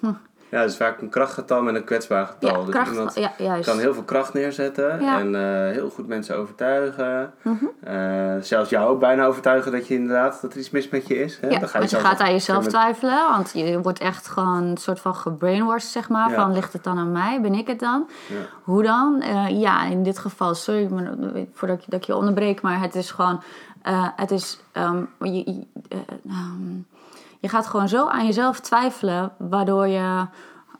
ja, het is vaak een krachtgetal met een kwetsbaar getal. ja, dus kracht, iemand ja, juist. kan heel veel kracht neerzetten Ja. en eh, heel goed mensen overtuigen. Mhm. Eh, zelfs jou ook bijna overtuigen dat je inderdaad dat er iets mis met je is. Hè? Ja, Dan ga want je gaat aan jezelf met- twijfelen, want je wordt echt gewoon een soort van gebrainwashed, zeg maar. Ja. Van, ligt het dan aan mij? Ben ik het dan? Ja. Hoe dan? Eh, ja, in dit geval, sorry maar, eh, voordat ik, dat ik je onderbreek, maar het is gewoon, eh, het is, ehm, je, eh, ehm, je gaat gewoon zo aan jezelf twijfelen, waardoor je,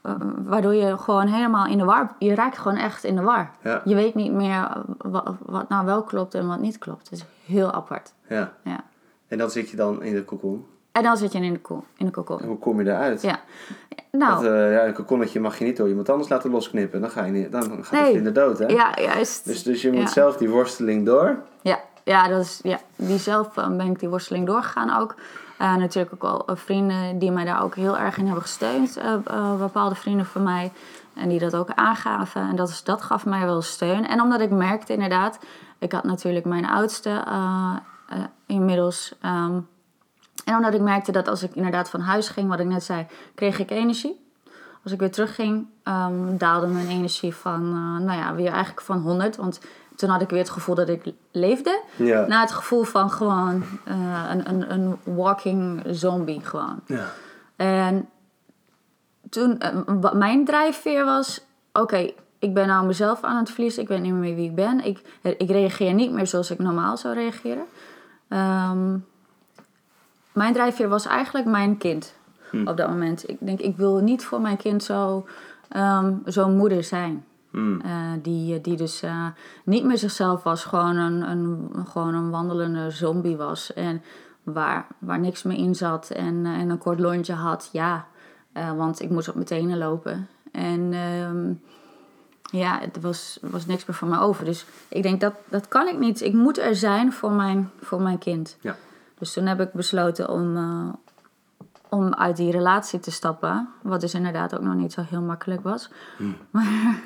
eh, waardoor je gewoon helemaal in de war, je raakt gewoon echt in de war. Ja. Je weet niet meer wat, wat nou wel klopt en wat niet klopt. Het is heel apart. Ja. Ja. En dan zit je dan in de kokon. En dan zit je in de, ko- in de kokon. Hoe kom je eruit? Ja. Nou, Want, ja, een kokonnetje mag je niet door iemand anders laten losknippen. Dan, ga je niet, dan gaat Nee. het in de dood, hè? ja, juist. Dus, dus je moet Ja. zelf die worsteling door. Ja, ja, dat is, ja, die zelf ben ik die worsteling doorgegaan ook. Eh, natuurlijk ook wel eh, vrienden die mij daar ook heel erg in hebben gesteund. Eh, bepaalde vrienden van mij. En die dat ook aangaven. En dat, is, dat gaf mij wel steun. En omdat ik merkte inderdaad... Ik had natuurlijk mijn oudste inmiddels... ehm, en omdat ik merkte dat als ik inderdaad van huis ging, wat ik net zei, kreeg ik energie. Als ik weer terugging, ehm daalde mijn energie van, nou ja, weer eigenlijk van 100. Want toen had ik weer het gevoel dat ik leefde. Ja. Naar het gevoel van gewoon eh, een, een, een walking zombie gewoon. Ja. En toen, eh, wat mijn drijfveer was, oké, ik ben nou mezelf aan het verliezen. Ik weet niet meer wie ik ben. Ik, ik reageer niet meer zoals ik normaal zou reageren. Ehm, mijn drijfveer was eigenlijk mijn kind op dat moment. Ik denk, ik wil niet voor mijn kind zo, ehm, zo'n moeder zijn. Hmm. Eh, die, die dus eh, niet meer zichzelf was, gewoon een, een, gewoon een wandelende zombie was. En waar, waar niks meer in zat en, eh, en een kort lontje had, ja. Eh, want ik moest op mijn tenen lopen. En ehm, ja, het was, was niks meer van me over. Dus ik denk, dat, dat kan ik niet. Ik moet er zijn voor mijn, voor mijn kind. Ja. Dus toen heb ik besloten om, eh, om uit die relatie te stappen. Wat dus inderdaad ook nog niet zo heel makkelijk was. Maar,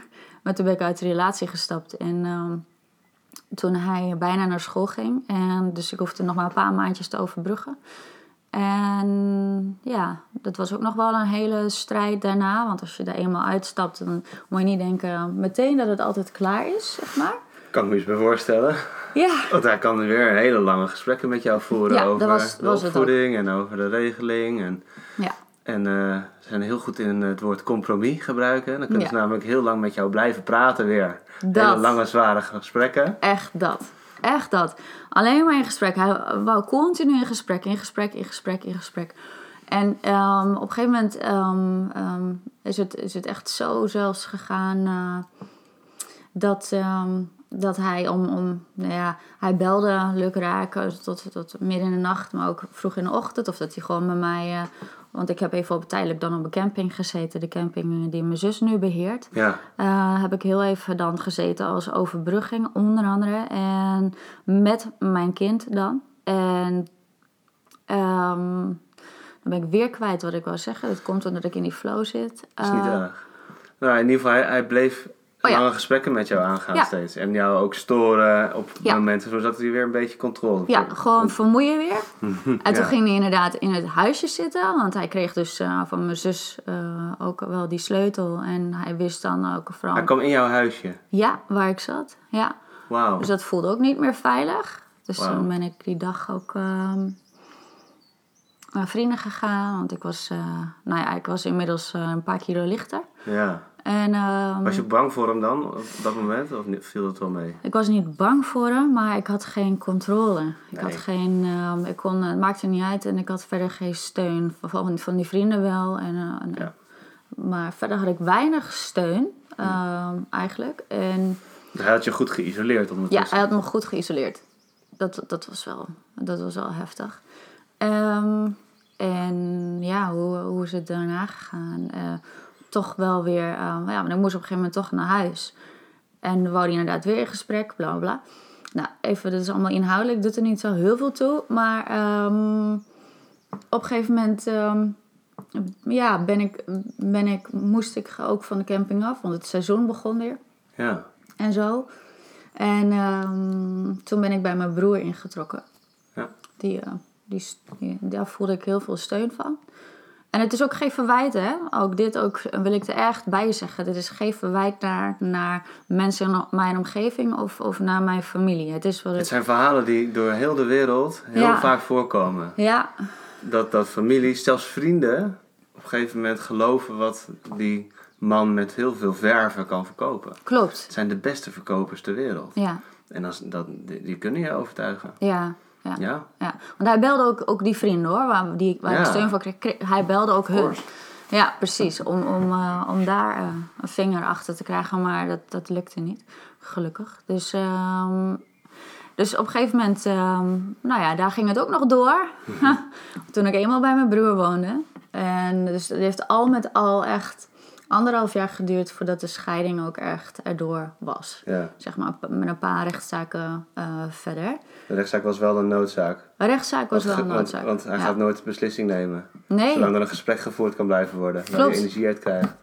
maar toen ben ik uit de relatie gestapt. En ehm, toen hij bijna naar school ging. En dus ik hoefde nog maar een paar maandjes te overbruggen. En ja, dat was ook nog wel een hele strijd daarna. Want als je er eenmaal uitstapt, dan moet je niet denken meteen dat het altijd klaar is, zeg maar. Kan ik me eens bij voorstellen. Ja, Want hij kan weer een hele lange gesprekken met jou voeren Ja, over was- de was opvoeding en over de regeling. En, ja, en eh, ze zijn heel goed in het woord compromis gebruiken. Dan kunnen Ja. ze namelijk heel lang met jou blijven praten weer. Dat. Hele lange, zware gesprekken. echt dat. Echt dat. Alleen maar in gesprek. Hij wou continu in gesprek, in gesprek, in gesprek, in gesprek. En ehm, op een gegeven moment ehm, ehm, is, het, is het echt zo zelfs gegaan eh, dat, dat hij om, om, nou ja, hij belde lukraak eh, tot, tot midden in de nacht, maar ook vroeg in de ochtend. Of dat hij gewoon bij mij, want ik heb even op tijdelijk dan op een camping gezeten, de camping die mijn zus nu beheert. Ja, Eh, heb ik heel even dan gezeten als overbrugging, onder andere. En met mijn kind dan. En ehm, Dan ben ik weer kwijt wat ik wou zeggen. Dat komt omdat ik in die flow zit. Dat is niet Eh, erg. Nou, in ieder geval, hij, hij bleef Oh ja. lange gesprekken met jou aangaan Ja. steeds. En jou ook storen op Ja. momenten, zodat hij weer een beetje controle Ja, gewoon vermoeien weer. En toen ging hij inderdaad in het huisje zitten. Want hij kreeg dus eh, van mijn zus eh, ook wel die sleutel. En hij wist dan ook vooral... Hij kwam in jouw huisje. Ja, waar ik zat. Ja. Wauw. Dus dat voelde ook niet meer veilig. Dus toen ben ik die dag ook ehm, naar vrienden gegaan. Want ik was, eh, nou ja, ik was inmiddels een paar kilo lichter. Ja. En ehm, Was je bang voor hem dan op dat moment? Of viel dat wel mee? ik was niet bang voor hem, maar ik had geen controle. Ik had geen, ehm, ik kon, het maakte niet uit en ik had verder geen steun. Van, van die vrienden wel. En, eh, Ja. Maar verder had ik weinig steun, ehm, eigenlijk. En Hij had je goed geïsoleerd Ja, ondertussen. hij had me goed geïsoleerd. Dat, dat, was, wel, dat was wel heftig. En ja, hoe, hoe is het daarna gegaan? Eh, toch wel weer... eh, ja, maar ik moest op een gegeven moment toch naar huis. En we wou hij inderdaad weer in gesprek, bla bla. Nou, even, dat is allemaal inhoudelijk, doet er niet zo heel veel toe. Maar ehm, op een gegeven moment... ehm, ja, ben ik, ben ik, moest ik ook van de camping af, want het seizoen begon weer Ja. en zo. En ehm, toen ben ik bij mijn broer ingetrokken. Ja. Die, eh, die, die- daar voelde ik heel veel steun van. En het is ook geen verwijt, hè. Ook dit ook, wil ik er echt bij zeggen. Dit is geen verwijt naar, naar mensen in mijn omgeving of, of naar mijn familie. Het is wat Het zijn verhalen die door heel de wereld heel Ja. vaak voorkomen. Ja, Dat, dat families, zelfs vrienden, op een gegeven moment geloven wat die man met heel veel verven kan verkopen. klopt. Het zijn de beste verkopers ter wereld. Ja, En als, dat, die, die kunnen je overtuigen. ja, ja. Ja? Ja, want hij belde ook, ook die vrienden hoor, waar, die, waar ik steun van kreeg. Hij belde ook hun. Ja, precies. Om, om, eh, om daar eh, een vinger achter te krijgen, maar dat, dat lukte niet. Gelukkig. Dus, ehm, dus op een gegeven moment, ehm, nou ja, daar ging het ook nog door. Toen ik eenmaal bij mijn broer woonde. En dus het heeft al met al echt anderhalf jaar geduurd voordat de scheiding ook echt erdoor was. Ja. Zeg maar met een paar rechtszaken eh, verder. De rechtszaak was wel een noodzaak. Een rechtszaak was wel een noodzaak. want hij Ja. gaat nooit beslissing nemen. Nee, Zolang er een gesprek gevoerd kan blijven worden. Waar Klopt. hij energie uit krijgt.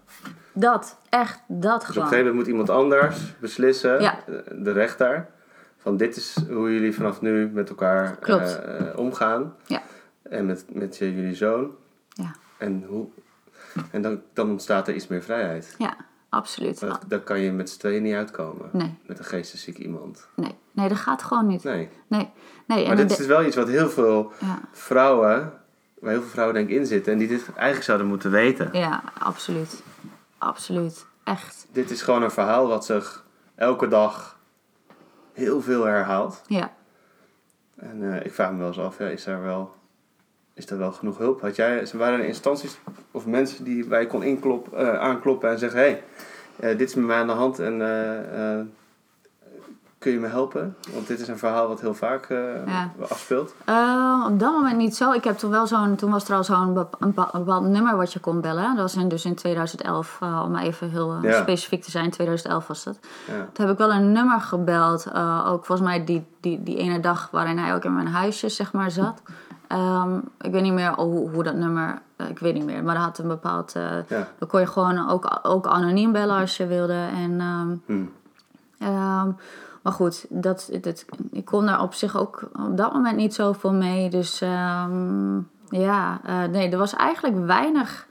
dat. Echt, dat Dus op een gewoon. gegeven moment moet iemand anders beslissen, Ja. eh, de rechter, van dit is hoe jullie vanaf nu met elkaar eh, omgaan. Ja. En met, met je- jullie zoon. Ja, En, hoe, en dan, dan ontstaat er iets meer vrijheid. ja absoluut. Dat, daar kan je met z'n tweeën niet uitkomen. Nee, Met een geestesziek iemand. nee, nee, dat gaat gewoon niet. Nee. Nee, nee. Maar en dit is wel iets wat heel veel ja, vrouwen, waar heel veel vrouwen denk ik in zitten. En die dit eigenlijk zouden moeten weten. ja, absoluut. Absoluut. Echt. Dit is gewoon een verhaal wat zich elke dag heel veel herhaalt. Ja. En eh, ik vraag me wel eens af, ja, is daar wel, is daar wel genoeg hulp? Had jij, waren er instanties of mensen die bij je kon inklop, eh, aankloppen en zeggen... hé, hey, eh, dit is met mij aan de hand en eh, kun je me helpen? Want dit is een verhaal wat heel vaak Ja. afspeelt. Op dat moment niet zo. Ik heb toen wel zo'n, toen was er al zo'n bepaald nummer wat je kon bellen. Dat was in, dus in 2011, eh, om even heel Ja. specifiek te zijn, 2011 was dat. Ja. Toen heb ik wel een nummer gebeld. ook volgens mij die, die, die ene dag waarin hij ook in mijn huisje zeg maar zat. Ehm, ik weet niet meer hoe, hoe dat nummer, eh, ik weet niet meer. Maar dat had een bepaald, Ja. dan kon je gewoon ook, ook anoniem bellen als je wilde. En, ehm, Hm. ehm, maar goed, dat, dat, ik kon daar op zich ook op dat moment niet zoveel mee. Dus ja, eh, nee, er was eigenlijk weinig,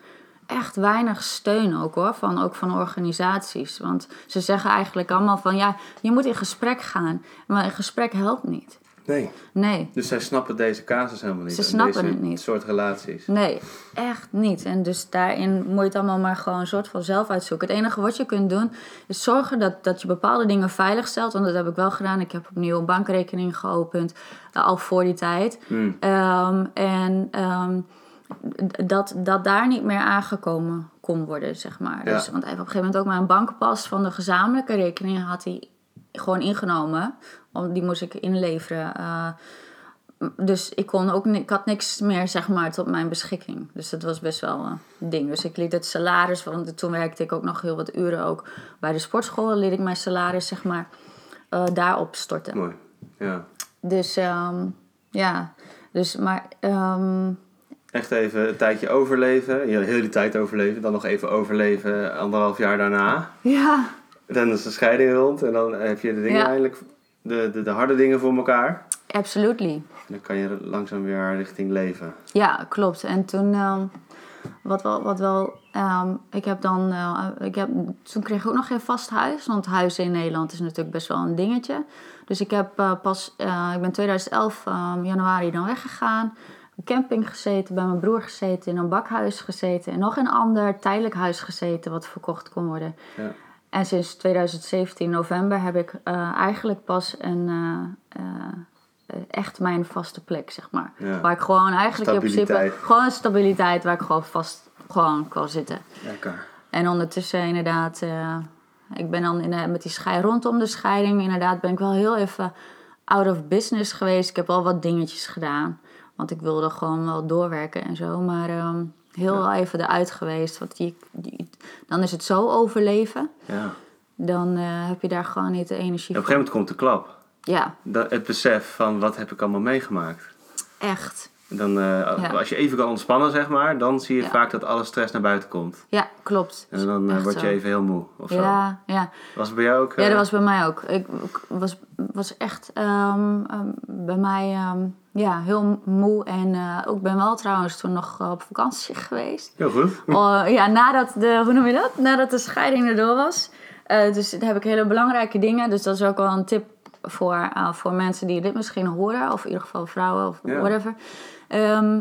echt weinig steun ook hoor. Van, ook van organisaties. Want ze zeggen eigenlijk allemaal van ja, je moet in gesprek gaan. Maar een gesprek helpt niet. Nee, Nee. dus zij snappen deze casus helemaal niet. Ze en snappen deze het niet. soort relaties. Nee, echt niet. En dus daarin moet je het allemaal maar gewoon een soort van zelf uitzoeken. Het enige wat je kunt doen is zorgen dat, dat je bepaalde dingen veilig stelt. Want dat heb ik wel gedaan. Ik heb opnieuw een bankrekening geopend, eh, al voor die tijd. Hm. Ehm, en ehm, dat, dat daar niet meer aangekomen kon worden, zeg maar. Ja. Dus, want hij heeft op een gegeven moment ook mijn bankpas van de gezamenlijke rekening had hij gewoon ingenomen. Om, die moest ik inleveren. eh, dus ik, kon ook, ik had niks meer zeg maar, tot mijn beschikking. Dus dat was best wel een ding. Dus ik liet het salaris, want toen werkte ik ook nog heel wat uren ook bij de sportschool. liet ik mijn salaris zeg maar, eh, daarop storten. Mooi. Ja. Dus ehm, ja, dus maar ehm, Echt even een tijdje overleven. Heel, heel die tijd overleven. Dan nog even overleven anderhalf jaar daarna. Ja, Dan is de scheiding rond. En dan heb je de dingen Ja. eindelijk... De, de, de harde dingen voor elkaar. absolutely. Dan kan je langzaam weer richting leven. Ja, klopt. En toen, ehm, wat wel, wat wel ehm, ik heb dan, eh, ik heb, toen kreeg ik ook nog geen vast huis, want huizen in Nederland is natuurlijk best wel een dingetje. Dus ik heb eh, pas, eh, ik ben 2011 ehm, januari dan weggegaan, op camping gezeten, bij mijn broer gezeten, in een bakhuis gezeten en nog een ander tijdelijk huis gezeten wat verkocht kon worden. Ja. En sinds 2017 november heb ik eh, eigenlijk pas een, eh, eh, echt mijn vaste plek, zeg maar. Ja. Waar ik gewoon eigenlijk in principe, gewoon een stabiliteit waar ik gewoon vast gewoon kan zitten. Lekker. En ondertussen inderdaad, ik ben dan in, de- met die schei rondom de scheiding, inderdaad ben ik wel heel even out of business geweest. Ik heb wel wat dingetjes gedaan, want ik wilde gewoon wel doorwerken en zo. Maar ehm, heel even eruit geweest, want die, die- dan is het zo overleven. Ja. Dan eh, heb je daar gewoon niet de energie En op een gegeven moment komt de klap. Ja, Dat, het besef van wat heb ik allemaal meegemaakt. echt. Dan, eh, Ja. Als je even kan ontspannen, zeg maar, dan zie je Ja. vaak dat alle stress naar buiten komt. Ja, klopt. En dan eh, word je even heel moe. Of zo. Ja, ja. Was het bij jou ook? Ja, eh, dat was bij mij ook. Ik ik was, was echt ehm, ehm, bij mij ehm, ja, heel moe. En eh, ook ben wel trouwens toen nog eh, op vakantie geweest. Heel goed. Oh, ja, nadat de, hoe noem je dat? Nadat de scheiding erdoor was. Eh, dus daar heb ik hele belangrijke dingen. Dus dat is ook wel een tip voor, eh, voor mensen die dit misschien horen. Of in ieder geval vrouwen of Ja. whatever. Ehm,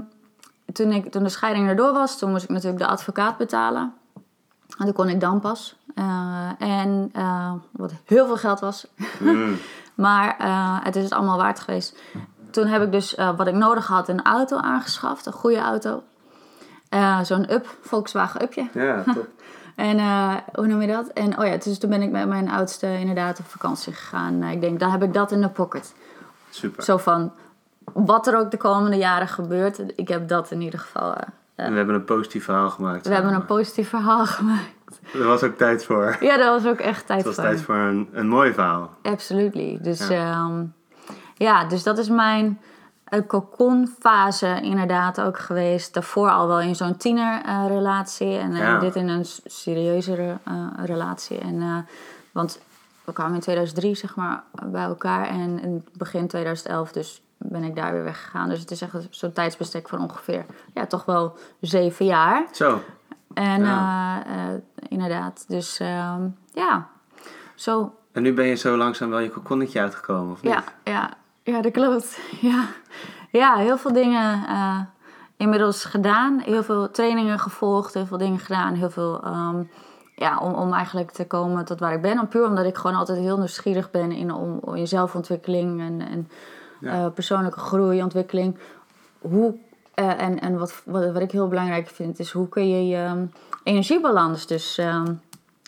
toen, ik, toen de scheiding erdoor was, toen moest ik natuurlijk de advocaat betalen. En toen kon ik dan pas. Eh, en eh, wat heel veel geld was. Mm. maar eh, het is het allemaal waard geweest. Toen heb ik dus wat ik nodig had, een auto aangeschaft. Een goede auto. Zo'n Up, Volkswagen Upje. Ja, top. En hoe noem je dat? En oh ja, dus toen ben ik met mijn oudste inderdaad op vakantie gegaan. Ik denk, dan heb ik dat in de pocket. Super. Zo van, wat er ook de komende jaren gebeurt. Ik heb dat in ieder geval. eh, En we hebben een positief verhaal gemaakt. we hebben een positief verhaal gemaakt. Er was ook tijd voor. Ja, dat was ook echt tijd Het was voor. tijd voor een, een mooi verhaal. Absolutely. Dus Ja. ja. ja, dus dat is mijn uh, cocon-fase inderdaad ook geweest. Daarvoor al wel in zo'n tienerrelatie. en eh, Ja. dit in een serieuzere eh, relatie. En, eh, want we kwamen in 2003 zeg maar bij elkaar. En in begin 2011 dus ben ik daar weer weggegaan. Dus het is echt zo'n tijdsbestek van ongeveer... Ja, toch wel zeven jaar. Zo, En Ja. eh, eh, inderdaad, dus ehm, ja, zo en nu ben je zo langzaam wel je kokonnetje uitgekomen, of niet? Ja, ja, ja, dat klopt. Ja, ja heel veel dingen eh, inmiddels gedaan. Heel veel trainingen gevolgd, heel veel dingen gedaan. Heel veel, ehm, ja, om, om eigenlijk te komen tot waar ik ben. En puur omdat ik gewoon altijd heel nieuwsgierig ben in, om, om je zelfontwikkeling en, en Ja. eh, persoonlijke groei, ontwikkeling. Hoe, eh, en en wat, wat, wat ik heel belangrijk vind, is hoe kun je je ehm, energiebalans dus ehm,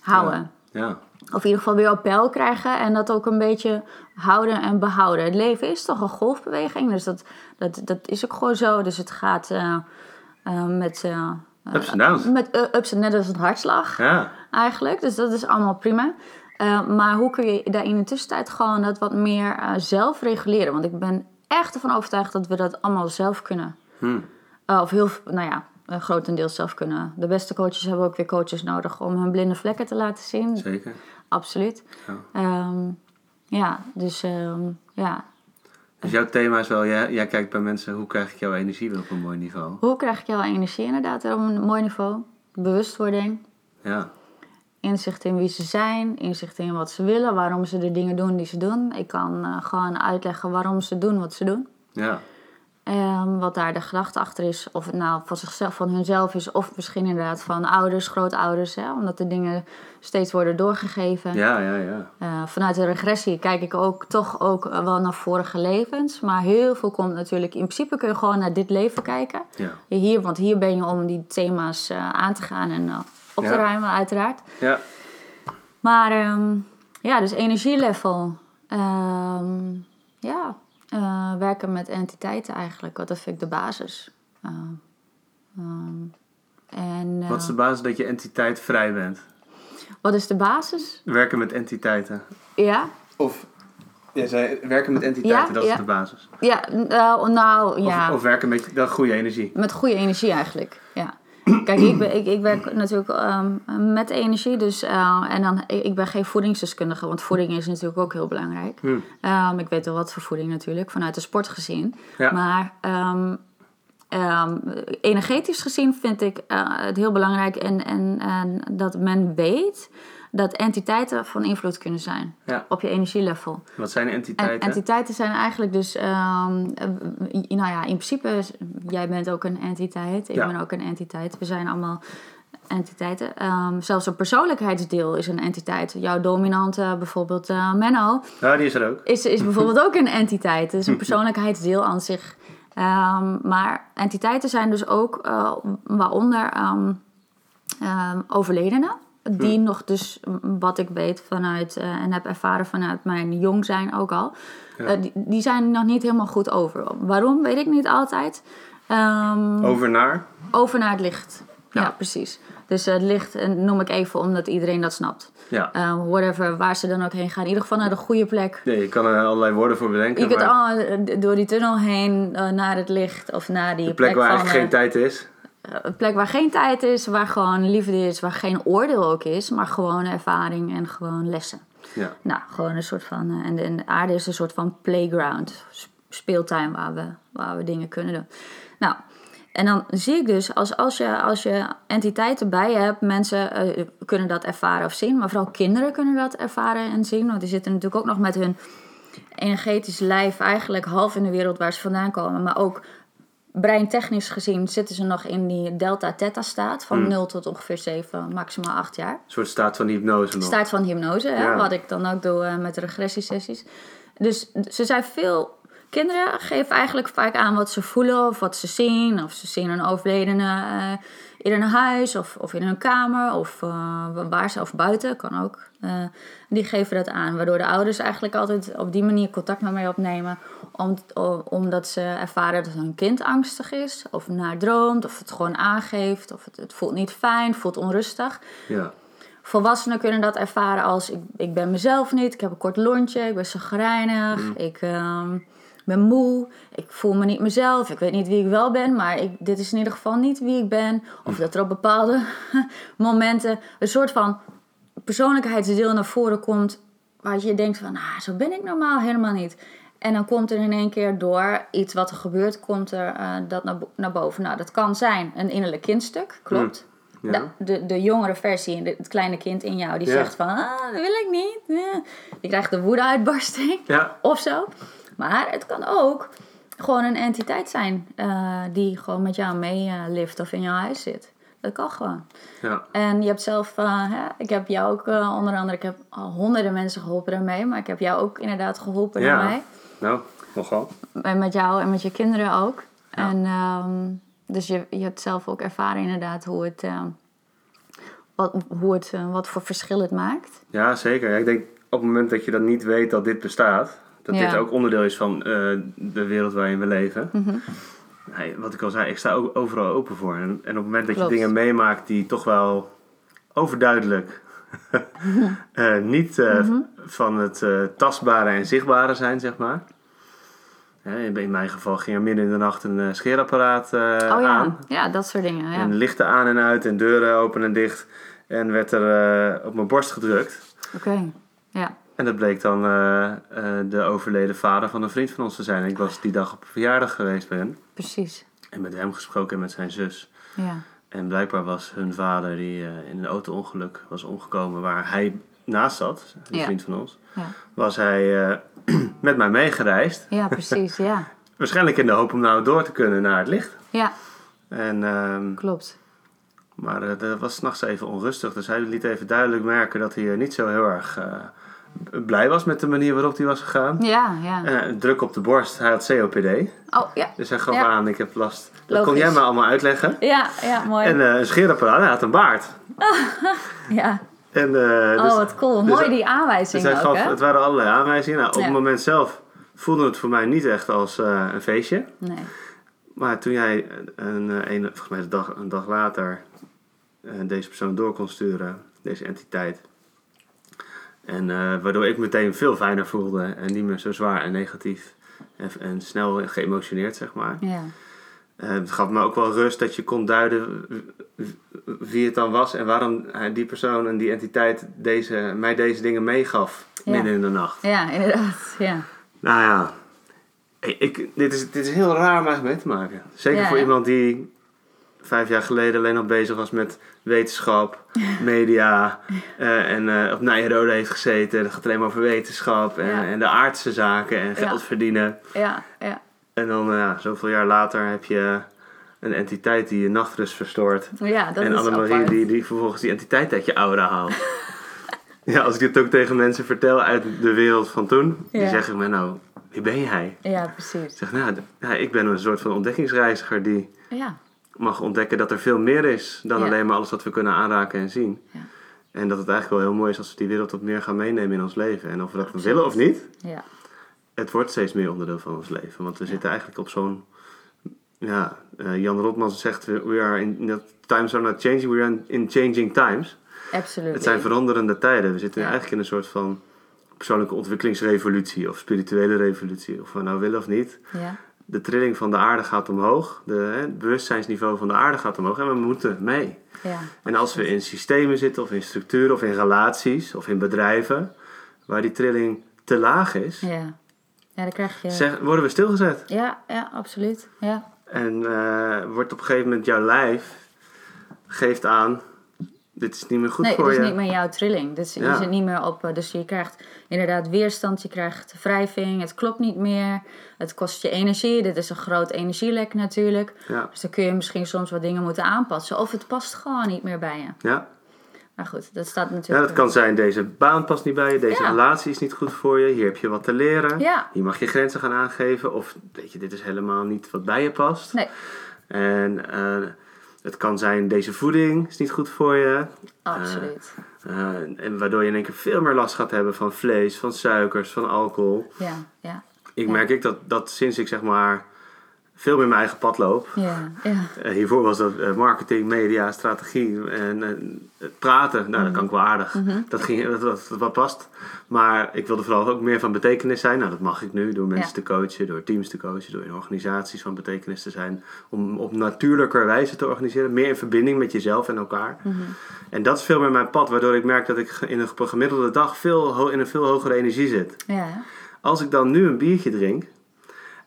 houden. Ja, Of in ieder geval weer op peil krijgen en dat ook een beetje houden en behouden. Het leven is toch een golfbeweging, dus dat, dat, dat is ook gewoon zo. Dus het gaat eh, met, ups en downs. met ups en net als een hartslag Ja, eigenlijk. Dus dat is allemaal prima. Eh, maar hoe kun je daar in de tussentijd gewoon dat wat meer eh, zelf reguleren? Want ik ben echt ervan overtuigd dat we dat allemaal zelf kunnen. Hm. Eh, of heel, nou ja, grotendeels zelf kunnen. De beste coaches hebben ook weer coaches nodig om hun blinde vlekken te laten zien. zeker. Absoluut. Ja. Ehm, ja, dus ehm, ja. Dus jouw thema is wel, jij, jij kijkt bij mensen, hoe krijg ik jouw energie weer op een mooi niveau? Hoe krijg ik jouw energie inderdaad op een mooi niveau? Bewustwording, Ja, inzicht in wie ze zijn, inzicht in wat ze willen, waarom ze de dingen doen die ze doen. Ik kan eh, gewoon uitleggen waarom ze doen wat ze doen. ja, Ehm, wat daar de gedachte achter is, of het nou van zichzelf, van hunzelf is, of misschien inderdaad van ouders, grootouders, hè, omdat de dingen steeds worden doorgegeven. ja, ja, ja. Eh, vanuit de regressie kijk ik ook toch ook wel naar vorige levens. Maar heel veel komt natuurlijk... In principe kun je gewoon naar dit leven kijken. Ja, Hier, want hier ben je om die thema's eh, aan te gaan en op te Ja. ruimen, uiteraard. ja. Maar ehm, ja, dus energielevel. Ehm, ja, eh, werken met entiteiten eigenlijk. Dat vind ik de basis. Eh, ehm, en, eh, Wat is de basis dat je entiteit vrij bent? wat is de basis? Werken met entiteiten. Ja, Of Ja, zij werken met entiteiten, Ja, dat is ja. de basis. Ja, nou, nou ja. Of, of werken met dat goede energie. Met goede energie eigenlijk, ja. Kijk, ik, ben, ik, ik werk natuurlijk ehm, met energie. Dus, eh, en dan, ik, ben geen voedingsdeskundige, want voeding is natuurlijk ook heel belangrijk. Hm. Ehm, ik weet wel wat voor voeding natuurlijk, vanuit de sport gezien. Ja. Maar ehm, energetisch gezien vind ik eh, het heel belangrijk en, en, en dat men weet dat entiteiten van invloed kunnen zijn Ja. op je energielevel. Wat zijn En entiteiten? entiteiten zijn eigenlijk dus, ehm, eh, nou ja, in principe, jij bent ook een entiteit, ik Ja. ben ook een entiteit. We zijn allemaal entiteiten. Ehm, zelfs een persoonlijkheidsdeel is een entiteit. Jouw dominante, bijvoorbeeld eh, Menno, Ja, die is er ook. is, is bijvoorbeeld ook een entiteit. Het is een persoonlijkheidsdeel aan zich. Ehm, maar entiteiten zijn dus ook, eh, waaronder overledenen. Die nog dus, m, wat ik weet vanuit eh, en heb ervaren vanuit mijn jong zijn ook al. Ja. eh, die, die zijn nog niet helemaal goed over. Waarom, weet ik niet altijd. Ehm, Over naar. over naar het licht. Ja, Ja. precies. Dus eh, het licht noem ik even omdat iedereen dat snapt. Ja. Eh, whatever, waar ze dan ook heen gaan. In ieder geval naar de goede plek. Nee, je kan er allerlei woorden voor bedenken. Je kunt maar al eh, door die tunnel heen naar het licht of naar die de plek waar eigenlijk geen tijd is. Eh, een plek waar geen tijd is, waar gewoon liefde is, waar geen oordeel ook is, maar gewoon ervaring en gewoon lessen. Ja. Nou, gewoon een soort van. eh, en, de, en de aarde is een soort van playground, speeltuin waar we, waar we dingen kunnen doen. Nou, en dan zie ik dus, als, als, je, als je entiteiten bij je hebt, mensen eh, kunnen dat ervaren of zien, maar vooral kinderen kunnen dat ervaren en zien, want die zitten natuurlijk ook nog met hun energetisch lijf eigenlijk half in de wereld waar ze vandaan komen, maar ook breintechnisch gezien zitten ze nog in die delta-theta staat van 0 tot ongeveer 7, maximaal 8 jaar. Een soort staat van hypnose nog. Staat van hypnose, hè, wat ik dan ook doe eh, met de regressiesessies. Dus ze zijn veel. Kinderen geven eigenlijk vaak aan wat ze voelen of wat ze zien. Of ze zien een overledene eh, in een huis of, of in een kamer of eh, waar ze of buiten, kan ook. Eh, die geven dat aan, waardoor de ouders eigenlijk altijd op die manier contact met mij opnemen. Om, omdat ze ervaren dat hun kind angstig is, of naar droomt, of het gewoon aangeeft, of het, het voelt niet fijn, voelt onrustig. Ja. Volwassenen kunnen dat ervaren als ik, ik ben mezelf niet, ik heb een kort lontje, ik ben chagrijnig, ik ehm, ben moe, ik voel me niet mezelf, ik weet niet wie ik wel ben, maar ik, dit is in ieder geval niet wie ik ben. Of dat er op bepaalde momenten een soort van persoonlijkheidsdeel naar voren komt waar je denkt van, ah, zo ben ik normaal helemaal niet. En dan komt er in één keer door iets wat er gebeurt, komt er eh, dat naar, naar boven. Nou, dat kan zijn een innerlijk kindstuk, klopt. Ja. De, de, de jongere versie, de- het kleine kind in jou, die Ja. zegt van, ah, dat wil ik niet. Eh. Die krijgt een woedeuitbarsting of zo. Maar het kan ook gewoon een entiteit zijn eh, die gewoon met jou meelift of in jouw huis zit. Dat kan gewoon. Ja. En je hebt zelf, eh, hè, ik heb jou ook eh, onder andere, ik heb al honderden mensen geholpen daarmee, maar ik heb jou ook inderdaad geholpen Ja. daarmee. Nou, nogal. En met jou en met je kinderen ook. Ja. En ehm, dus je, je hebt zelf ook ervaren inderdaad hoe het, eh, wat, hoe het, wat voor verschil het maakt. Ja, zeker. Ik denk op het moment dat je dan niet weet dat dit bestaat, dat dit ook onderdeel is van de wereld waarin we leven. Mhm. Nee, wat ik al zei, ik sta ook overal open voor. En, en op het moment dat Klopt. je dingen meemaakt die toch wel overduidelijk eh, niet eh, Mhm. van het eh, tastbare en zichtbare zijn, zeg maar. In mijn geval ging er midden in de nacht een scheerapparaat oh ja, aan. ja, dat soort dingen. Ja. En lichten aan en uit en deuren open en dicht. En werd er op mijn borst gedrukt. Oké, ja. En dat bleek dan eh, eh, de overleden vader van een vriend van ons te zijn. Ik was die dag op verjaardag geweest bij hem. Precies. En met hem gesproken en met zijn zus. Ja. En blijkbaar was hun vader die eh, in een auto-ongeluk was omgekomen waar hij naast zat, een Ja. vriend van ons, Ja. was hij met mij meegereisd. ja, precies. Ja. Waarschijnlijk in de hoop om nou door te kunnen naar het licht. ja, En, ehm, klopt. maar dat was s'nachts even onrustig. Dus hij liet even duidelijk merken dat hij niet zo heel erg blij was met de manier waarop hij was gegaan. Ja, ja. En eh, druk op de borst, hij had COPD. Oh, ja. Dus hij gaf Ja. aan, ik heb last. Dat Logisch. kon jij me allemaal uitleggen. Ja, ja, mooi. En eh, een scheerapparaat, hij had een baard. ja. En, eh, dus, oh, wat cool. dus- Mooi die dus aanwijzingen hij ook, hè? het waren allerlei aanwijzingen. Nou, op Ja. het moment zelf voelde het voor mij niet echt als een feestje. Nee. Maar toen jij een, een, een- volgens mij een dag, een dag later deze persoon door kon sturen, deze entiteit, En eh, waardoor ik meteen veel fijner voelde en niet meer zo zwaar en negatief en, en snel geëmotioneerd, zeg maar. Ja. Eh, het gaf me ook wel rust dat je kon duiden wie het dan was en waarom die persoon en die entiteit deze, mij deze dingen meegaf Ja. midden in de nacht. ja, inderdaad. Ja. Nou ja, ik, dit, is, dit is heel raar om eigenlijk mee te maken. Zeker Ja, voor iemand die vijf jaar geleden alleen al bezig was met wetenschap, media eh, en eh, op Nijrode heeft gezeten. En het gaat alleen maar over wetenschap en, Ja. en de aardse zaken en geld Ja. verdienen. Ja, ja. En dan, eh, ja, zoveel jaar later heb je een entiteit die je nachtrust verstoort. ja dat en is Annemarie die, die vervolgens die entiteit uit je aura haalt. ja, als ik dit ook tegen mensen vertel uit de wereld van toen, die zeggen me nou, wie ben jij? Ja, Ik precies. zeg, nou, ja, ik ben een soort van ontdekkingsreiziger die Ja, mag ontdekken dat er veel meer is dan Ja. alleen maar alles wat we kunnen aanraken en zien. Ja. En dat het eigenlijk wel heel mooi is als we die wereld wat meer gaan meenemen in ons leven. En of we dat Absoluut. willen of niet, ja. het wordt steeds meer onderdeel van ons leven. Want we zitten eigenlijk op zo'n. Ja, eh, Jan Rotman zegt: we are in, that times are not changing, we are in changing times. Absoluut. Het zijn veranderende tijden. We zitten eigenlijk in een soort van persoonlijke ontwikkelingsrevolutie of spirituele revolutie, of we nou willen of niet. Ja, De trilling van de aarde gaat omhoog, de, hè, het bewustzijnsniveau van de aarde gaat omhoog en we moeten mee. ja. En als we in systemen zitten, of in structuren, of in relaties, of in bedrijven, waar die trilling te laag is, Ja. Ja, dan krijg je... zeg, worden we stilgezet. Ja, ja, absoluut. Ja. En eh, wordt op een gegeven moment jouw lijf geeft aan, dit is niet meer goed nee, voor het is je. niet meer jouw trilling. Dus je Ja. zit niet meer op... eh, Dus je krijgt inderdaad weerstand, je krijgt wrijving, het klopt niet meer. Het kost je energie. Dit is een groot energielek natuurlijk. Ja, Dus dan kun je misschien soms wat dingen moeten aanpassen. Of het past gewoon niet meer bij je. ja. Maar goed, dat staat ja, natuurlijk... dat kan zijn, deze baan past niet bij je, deze Ja. relatie is niet goed voor je, hier heb je wat te leren. Ja. Hier mag je grenzen gaan aangeven, of weet je, dit is helemaal niet wat bij je past. Nee, En eh, het kan zijn, deze voeding is niet goed voor je. absoluut. Eh, en waardoor je in één keer veel meer last gaat hebben van vlees, van suikers, van alcohol. Ja, ja, Ik Ja. merk ik dat, dat sinds ik zeg maar veel meer mijn eigen pad loop. ja, ja. Eh, hiervoor was dat eh, marketing, media, strategie en eh, praten. Nou, dat kan ik wel aardig. Dat, ging, dat, dat, dat wat past. Maar ik wilde vooral ook meer van betekenis zijn. Nou, dat mag ik nu door mensen Ja. te coachen, door teams te coachen, door in organisaties van betekenis te zijn. Om op natuurlijker wijze te organiseren. Meer in verbinding met jezelf en elkaar. En dat is veel meer mijn pad, waardoor ik merk dat ik in een, gemiddelde dag veel, in een veel hogere energie zit. Als ik dan nu een biertje drink,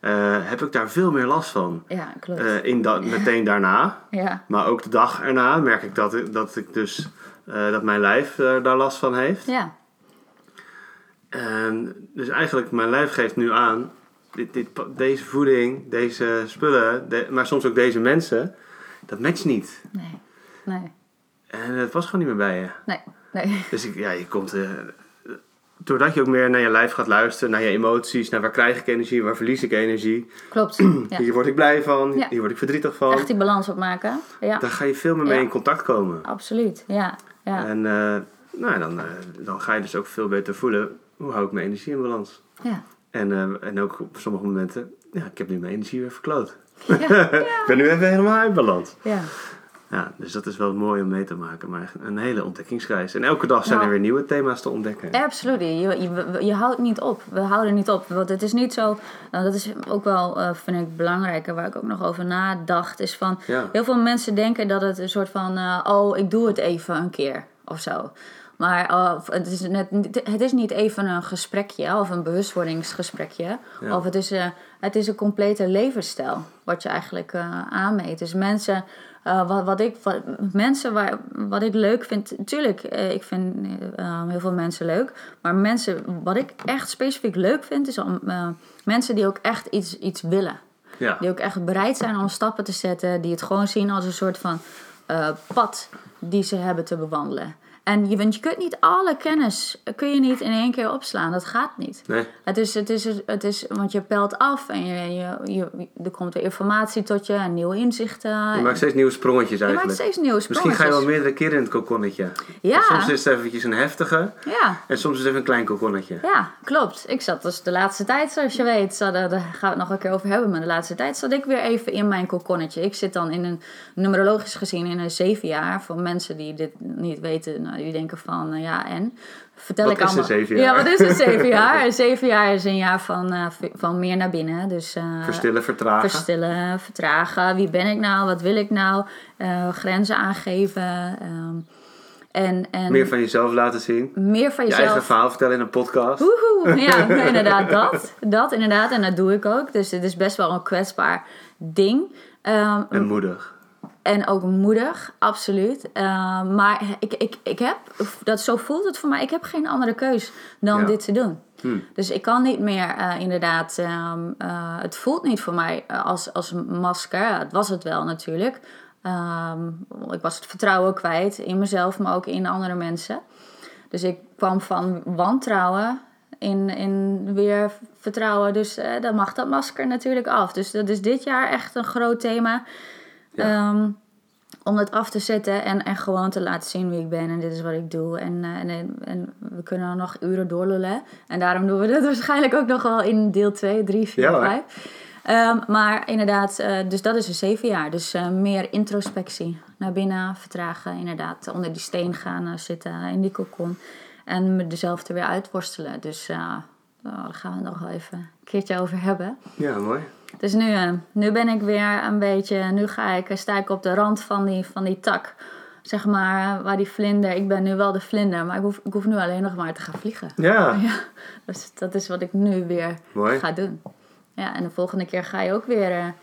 eh, heb ik daar veel meer last van. ja klopt. Eh, in meteen daarna, ja, maar ook de dag erna merk ik dat, ik- dat ik dus eh, dat mijn lijf daar last van heeft. ja, En dus eigenlijk mijn lijf geeft nu aan dit, dit, deze voeding, deze spullen, de- maar soms ook deze mensen, dat matcht niet. nee, nee, En het was gewoon niet meer bij je. nee, nee. Dus ik, ja, je komt. Doordat je ook meer naar je lijf gaat luisteren, naar je emoties, naar waar krijg ik energie, waar verlies ik energie. Klopt. Ja. Hier word ik blij van, Ja. hier word ik verdrietig van. Echt die balans opmaken. Ja, Daar ga je veel meer mee in contact komen. absoluut. Ja, ja, En eh, nou, dan, eh, dan ga je dus ook veel beter voelen, hoe hou ik mijn energie in balans? ja. En, eh, en ook op sommige momenten, ja, ik heb nu mijn energie weer verkloot. Ja, ik ben nu even helemaal uit balans. ja. Ja, dus dat is wel mooi om mee te maken, maar een hele ontdekkingsreis. En elke dag zijn Nou. er weer nieuwe thema's te ontdekken. Absoluut. Je, je, je houdt niet op. We houden niet op. Want het is niet zo. nou, dat is ook wel, eh, vind ik, belangrijk. en Waar ik ook nog over nadacht. Is van. Ja. Heel veel mensen denken dat het een soort van. eh, oh, ik doe het even een keer. Of zo. Maar eh, het, is net, het is niet even een gesprekje of een bewustwordingsgesprekje. Ja. Of het is, het is een complete levensstijl wat je eigenlijk aanmeet. Dus mensen, eh, wat, wat ik, wat, mensen waar, wat ik leuk vind, natuurlijk, eh, ik vind eh, heel veel mensen leuk. Maar mensen, wat ik echt specifiek leuk vind, is om, mensen die ook echt iets, iets willen. Ja. Die ook echt bereid zijn om stappen te zetten. Die het gewoon zien als een soort van pad die ze hebben te bewandelen. En je, want je kunt niet alle kennis kun je niet in één keer opslaan. Dat gaat niet. Nee? Het is, het is, het is, want je pelt af en je, je, je, er komt weer informatie tot je en nieuwe inzichten. Je maakt steeds nieuwe sprongetjes Je maakt eigenlijk. steeds nieuwe Misschien sprongetjes. ga je wel meerdere keren in het kokonnetje. Ja. En Soms is het eventjes een heftige Ja, en soms is het even een klein kokonnetje. ja, klopt. Ik zat dus de laatste tijd, zoals je weet, zat, daar daar gaan we het nog een keer over hebben, maar de laatste tijd zat ik weer even in mijn kokonnetje. Ik zit dan in een, numerologisch gezien, in een zeven jaar. Voor mensen die dit niet weten, die denken van, eh, ja, en? Vertel Wat ik is allemaal. een zeven Ja, jaar? wat is een zeven jaar? Een zeven jaar is een jaar van, eh, van meer naar binnen. Dus, eh, Verstillen, vertragen. verstillen, vertragen. Wie ben ik nou? Wat wil ik nou? Grenzen aangeven. ehm, en, en Meer van jezelf laten zien. meer van Je jezelf. eigen verhaal vertellen in een podcast. Woehoe, ja, inderdaad dat. Dat inderdaad, en dat doe ik ook. Dus het is best wel een kwetsbaar ding. Ehm, En moedig. En ook moedig, absoluut. Ehm, maar ik, ik, ik heb, dat, zo voelt het voor mij, ik heb geen andere keus dan Ja. dit te doen. Hm. Dus ik kan niet meer eh, inderdaad, ehm, eh, het voelt niet voor mij eh, als, als masker. Het was het wel natuurlijk. Ehm, ik was het vertrouwen kwijt in mezelf, maar ook in andere mensen. Dus ik kwam van wantrouwen in, in weer vertrouwen. Dus eh, dan mag dat masker natuurlijk af. Dus dat is dit jaar echt een groot thema. Ja. Ehm, om het af te zetten en, en gewoon te laten zien wie ik ben en dit is wat ik doe. En, eh, en, en, we kunnen nog uren doorlullen. En daarom doen we dat waarschijnlijk ook nog wel in deel 2, 3, 4, Ja, hoor. 5. Ehm, maar inderdaad, eh, dus dat is een zeven jaar. Dus eh, meer introspectie. Naar binnen vertragen, inderdaad. Onder die steen gaan zitten, in die kokon. En me er weer uitworstelen. Dus daar gaan we het nog wel even een keertje over hebben. Ja, mooi. Dus nu, eh, nu ben ik weer een beetje, nu ga ik, eh, sta ik op de rand van die, van die tak. Zeg maar, eh, waar die vlinder, ik ben nu wel de vlinder, maar ik hoef, ik hoef nu alleen nog maar te gaan vliegen. Ja, Ja, dus dat is wat ik nu weer Mooi. ga doen. Ja, en de volgende keer ga je ook weer.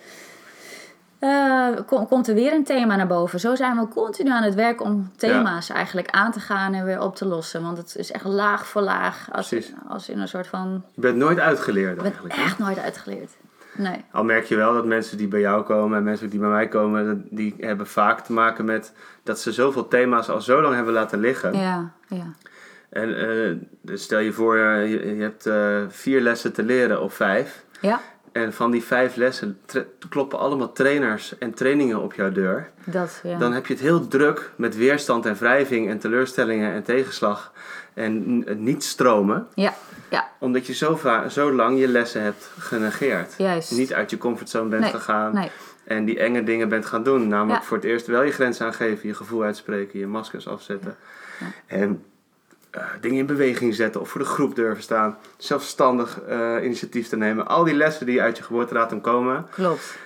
kom- komt er weer een thema naar boven. Zo zijn we continu aan het werk om thema's eigenlijk aan te gaan en weer op te lossen. Want het is echt laag voor laag. Als, Precies. als in een soort van. je bent nooit uitgeleerd Ik ben eigenlijk. echt nooit uitgeleerd. Nee. Al merk je wel dat mensen die bij jou komen en mensen die bij mij komen, die hebben vaak te maken met dat ze zoveel thema's al zo lang hebben laten liggen. Ja, ja. En eh, dus stel je voor, je, je hebt eh, vier lessen te leren of vijf. Ja, En van die vijf lessen kloppen allemaal trainers en trainingen op jouw deur. dat. Ja. Dan heb je het heel druk met weerstand en wrijving en teleurstellingen en tegenslag en niet stromen. Ja, ja, Omdat je zo, zo lang je lessen hebt genegeerd. juist. Niet uit je comfortzone bent Nee, gegaan. Nee, En die enge dingen bent gaan doen. Namelijk Ja. voor het eerst wel je grenzen aangeven, je gevoel uitspreken, je maskers afzetten. En eh, dingen in beweging zetten of voor de groep durven staan. Zelfstandig eh, initiatief te nemen. Al die lessen die uit je geboortedatum komen. klopt.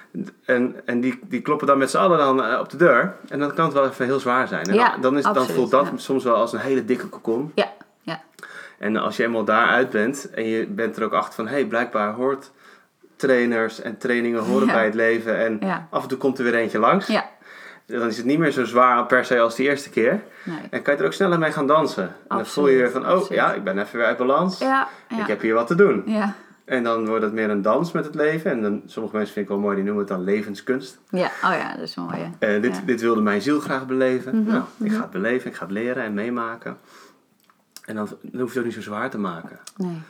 En, en die, die kloppen dan met z'n allen dan eh, op de deur. En dan kan het wel even heel zwaar zijn. En Ja, dan, dan, is, dan voelt dat soms wel als een hele dikke kokon. Ja, En als je eenmaal daaruit bent en je bent er ook achter van... hé, hey, blijkbaar hoort trainers en trainingen horen Ja. bij het leven. En ja. af en toe komt er weer eentje langs. Ja, Dan is het niet meer zo zwaar per se als de eerste keer. nee. En kan je er ook sneller mee gaan dansen. En dan voel je weer van, oh absoluut. ja, ik ben even weer uit balans. Ja, Ik heb hier wat te doen. ja. En dan wordt het meer een dans met het leven. En dan, sommige mensen vind ik wel mooi, die noemen het dan levenskunst. Ja, oh ja, dat is mooi. Eh, dit, dit wilde mijn ziel graag beleven. Mhm, Nou, ik ga het beleven, ik ga het leren en meemaken. En dan, dan hoef je het ook niet zo zwaar te maken. Nee.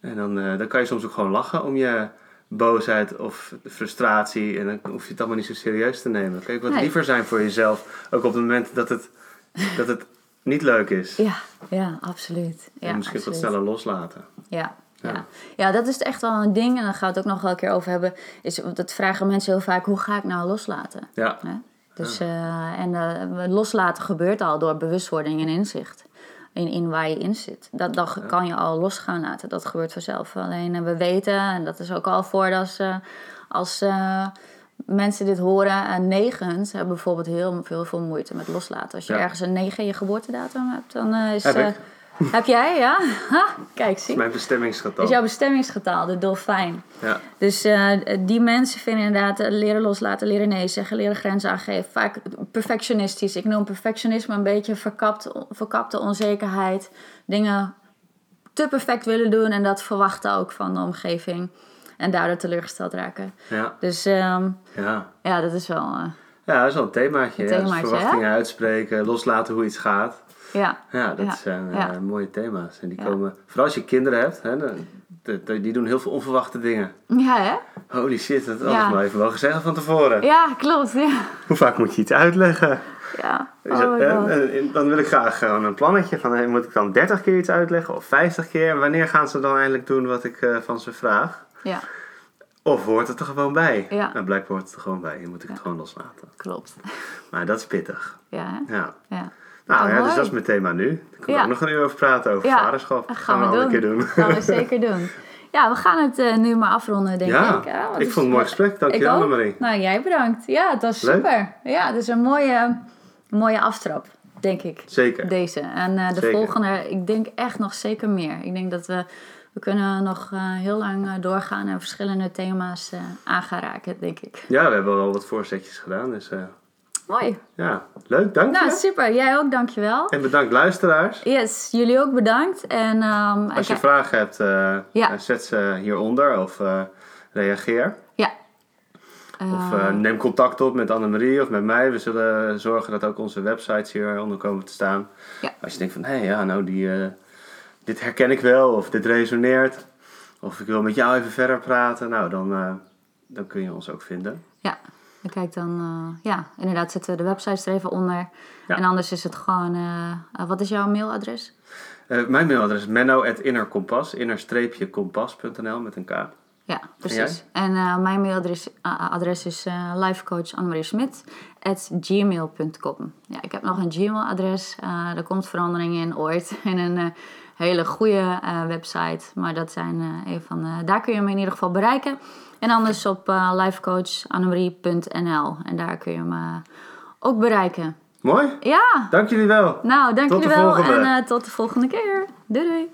En dan, eh, dan kan je soms ook gewoon lachen om je boosheid of frustratie. En dan hoef je het allemaal niet zo serieus te nemen. Ook wat Nee. liever zijn voor jezelf. Ook op het moment dat het, dat het niet leuk is. Ja, ja, absoluut. Ja, en misschien wat absoluut. sneller loslaten. Ja, Ja. ja. ja, dat is echt wel een ding. En daar gaan we het ook nog wel een keer over hebben. Is, dat vragen mensen heel vaak, hoe ga ik nou loslaten? Ja, Hè? Dus, eh, en eh, loslaten gebeurt al door bewustwording en inzicht. In, in waar je in zit. Dat, dat kan je al los gaan laten. Dat gebeurt vanzelf. Alleen eh, we weten, en dat is ook al voor als, eh, als eh, mensen dit horen. En negens hebben bijvoorbeeld heel veel, veel moeite met loslaten. Als je Ja. ergens een negen in je geboortedatum hebt, dan eh, is... Heb eh. Heb jij, ja? Ha, kijk, zie. mijn bestemmingsgetal. is jouw bestemmingsgetal, de dolfijn. Ja, Dus eh, die mensen vinden inderdaad eh, leren loslaten, leren nee zeggen, leren grenzen aangeven. Vaak perfectionistisch. Ik noem perfectionisme een beetje verkapt, verkapte onzekerheid. Dingen te perfect willen doen en dat verwachten ook van de omgeving. En daardoor teleurgesteld raken. ja, Dus ehm, ja. ja, dat is wel... eh, Ja, dat is wel een themaatje. Een ja. Dus themaatje, verwachtingen uitspreken, loslaten hoe iets gaat. Ja, Ja, dat Ja, zijn eh, mooie thema's. En die komen, vooral als je kinderen hebt, hè, de- die doen heel veel onverwachte dingen. ja hè? Holy shit, dat ik maar even mogen zeggen van tevoren. Ja, klopt. Ja. Hoe vaak moet je iets uitleggen? ja. Oh. En- dan wil ik graag gewoon een plannetje van, hey, moet ik dan 30 keer iets uitleggen of 50 keer? En wanneer gaan ze dan eindelijk doen wat ik eh, van ze vraag? Ja, Of hoort het er gewoon bij? Ja. Nou, blijkbaar hoort het er gewoon bij. Dan moet ik het gewoon loslaten. klopt. Maar dat is pittig. Ja, hè? Ja. Ja. Nou Oh, ja, dus mooi. dat is mijn thema nu. Daar kunnen we Ja. ook nog een uur over praten, over Ja, vaderschap. dat gaan we een keer doen. gaan we zeker doen. Ja, we gaan het eh, nu maar afronden, denk ja, ik. Ja, ik vond het een mooi gesprek. Dank je Ik wel, ook. Annemarie. Nou, jij bedankt. Ja, het was Leuk. super. Ja, het is een mooie, een mooie aftrap, denk ik. Zeker. Deze. En eh, de Zeker. volgende, ik denk echt nog zeker meer. Ik denk dat we, we kunnen nog eh, heel lang doorgaan en verschillende thema's aan gaan raken, denk ik. Ja, we hebben wel wat voorzetjes gedaan. Dus Mooi. ja, leuk. Dank Nou, je. super. Jij ook, dankjewel. En bedankt luisteraars. Yes, jullie ook bedankt. En, ehm, Als je vragen hebt, eh, Ja. eh, zet ze hieronder of eh, reageer. Ja. Of neem contact op met Annemarie of met mij. We zullen zorgen dat ook onze websites hieronder komen te staan. Ja. Als je denkt van, hé, ja, nou, die, dit herken ik wel. Of dit resoneert. Of ik wil met jou even verder praten. Nou, dan, dan kun je ons ook vinden. Ja, en kijk dan, eh, ja, inderdaad zetten we de websites er even onder. Ja. En anders is het gewoon, eh, eh, wat is jouw mailadres? Mijn mailadres is menno.innerkompas, inner-kompas.nl met een k. Ja, precies. En mijn mailadres adres is uh, lifecoach@gmail.com. Ja, ik heb nog een Gmail-adres. daar komt verandering in ooit. En een hele goede eh, website. Maar dat zijn eh, een van de, daar kun je me in ieder geval bereiken. En anders op uh, lifecoachanemarie.nl. En daar kun je me ook bereiken. Mooi, Ja, dank jullie wel. nou, dank Tot jullie wel. En tot de volgende keer. Doei doei.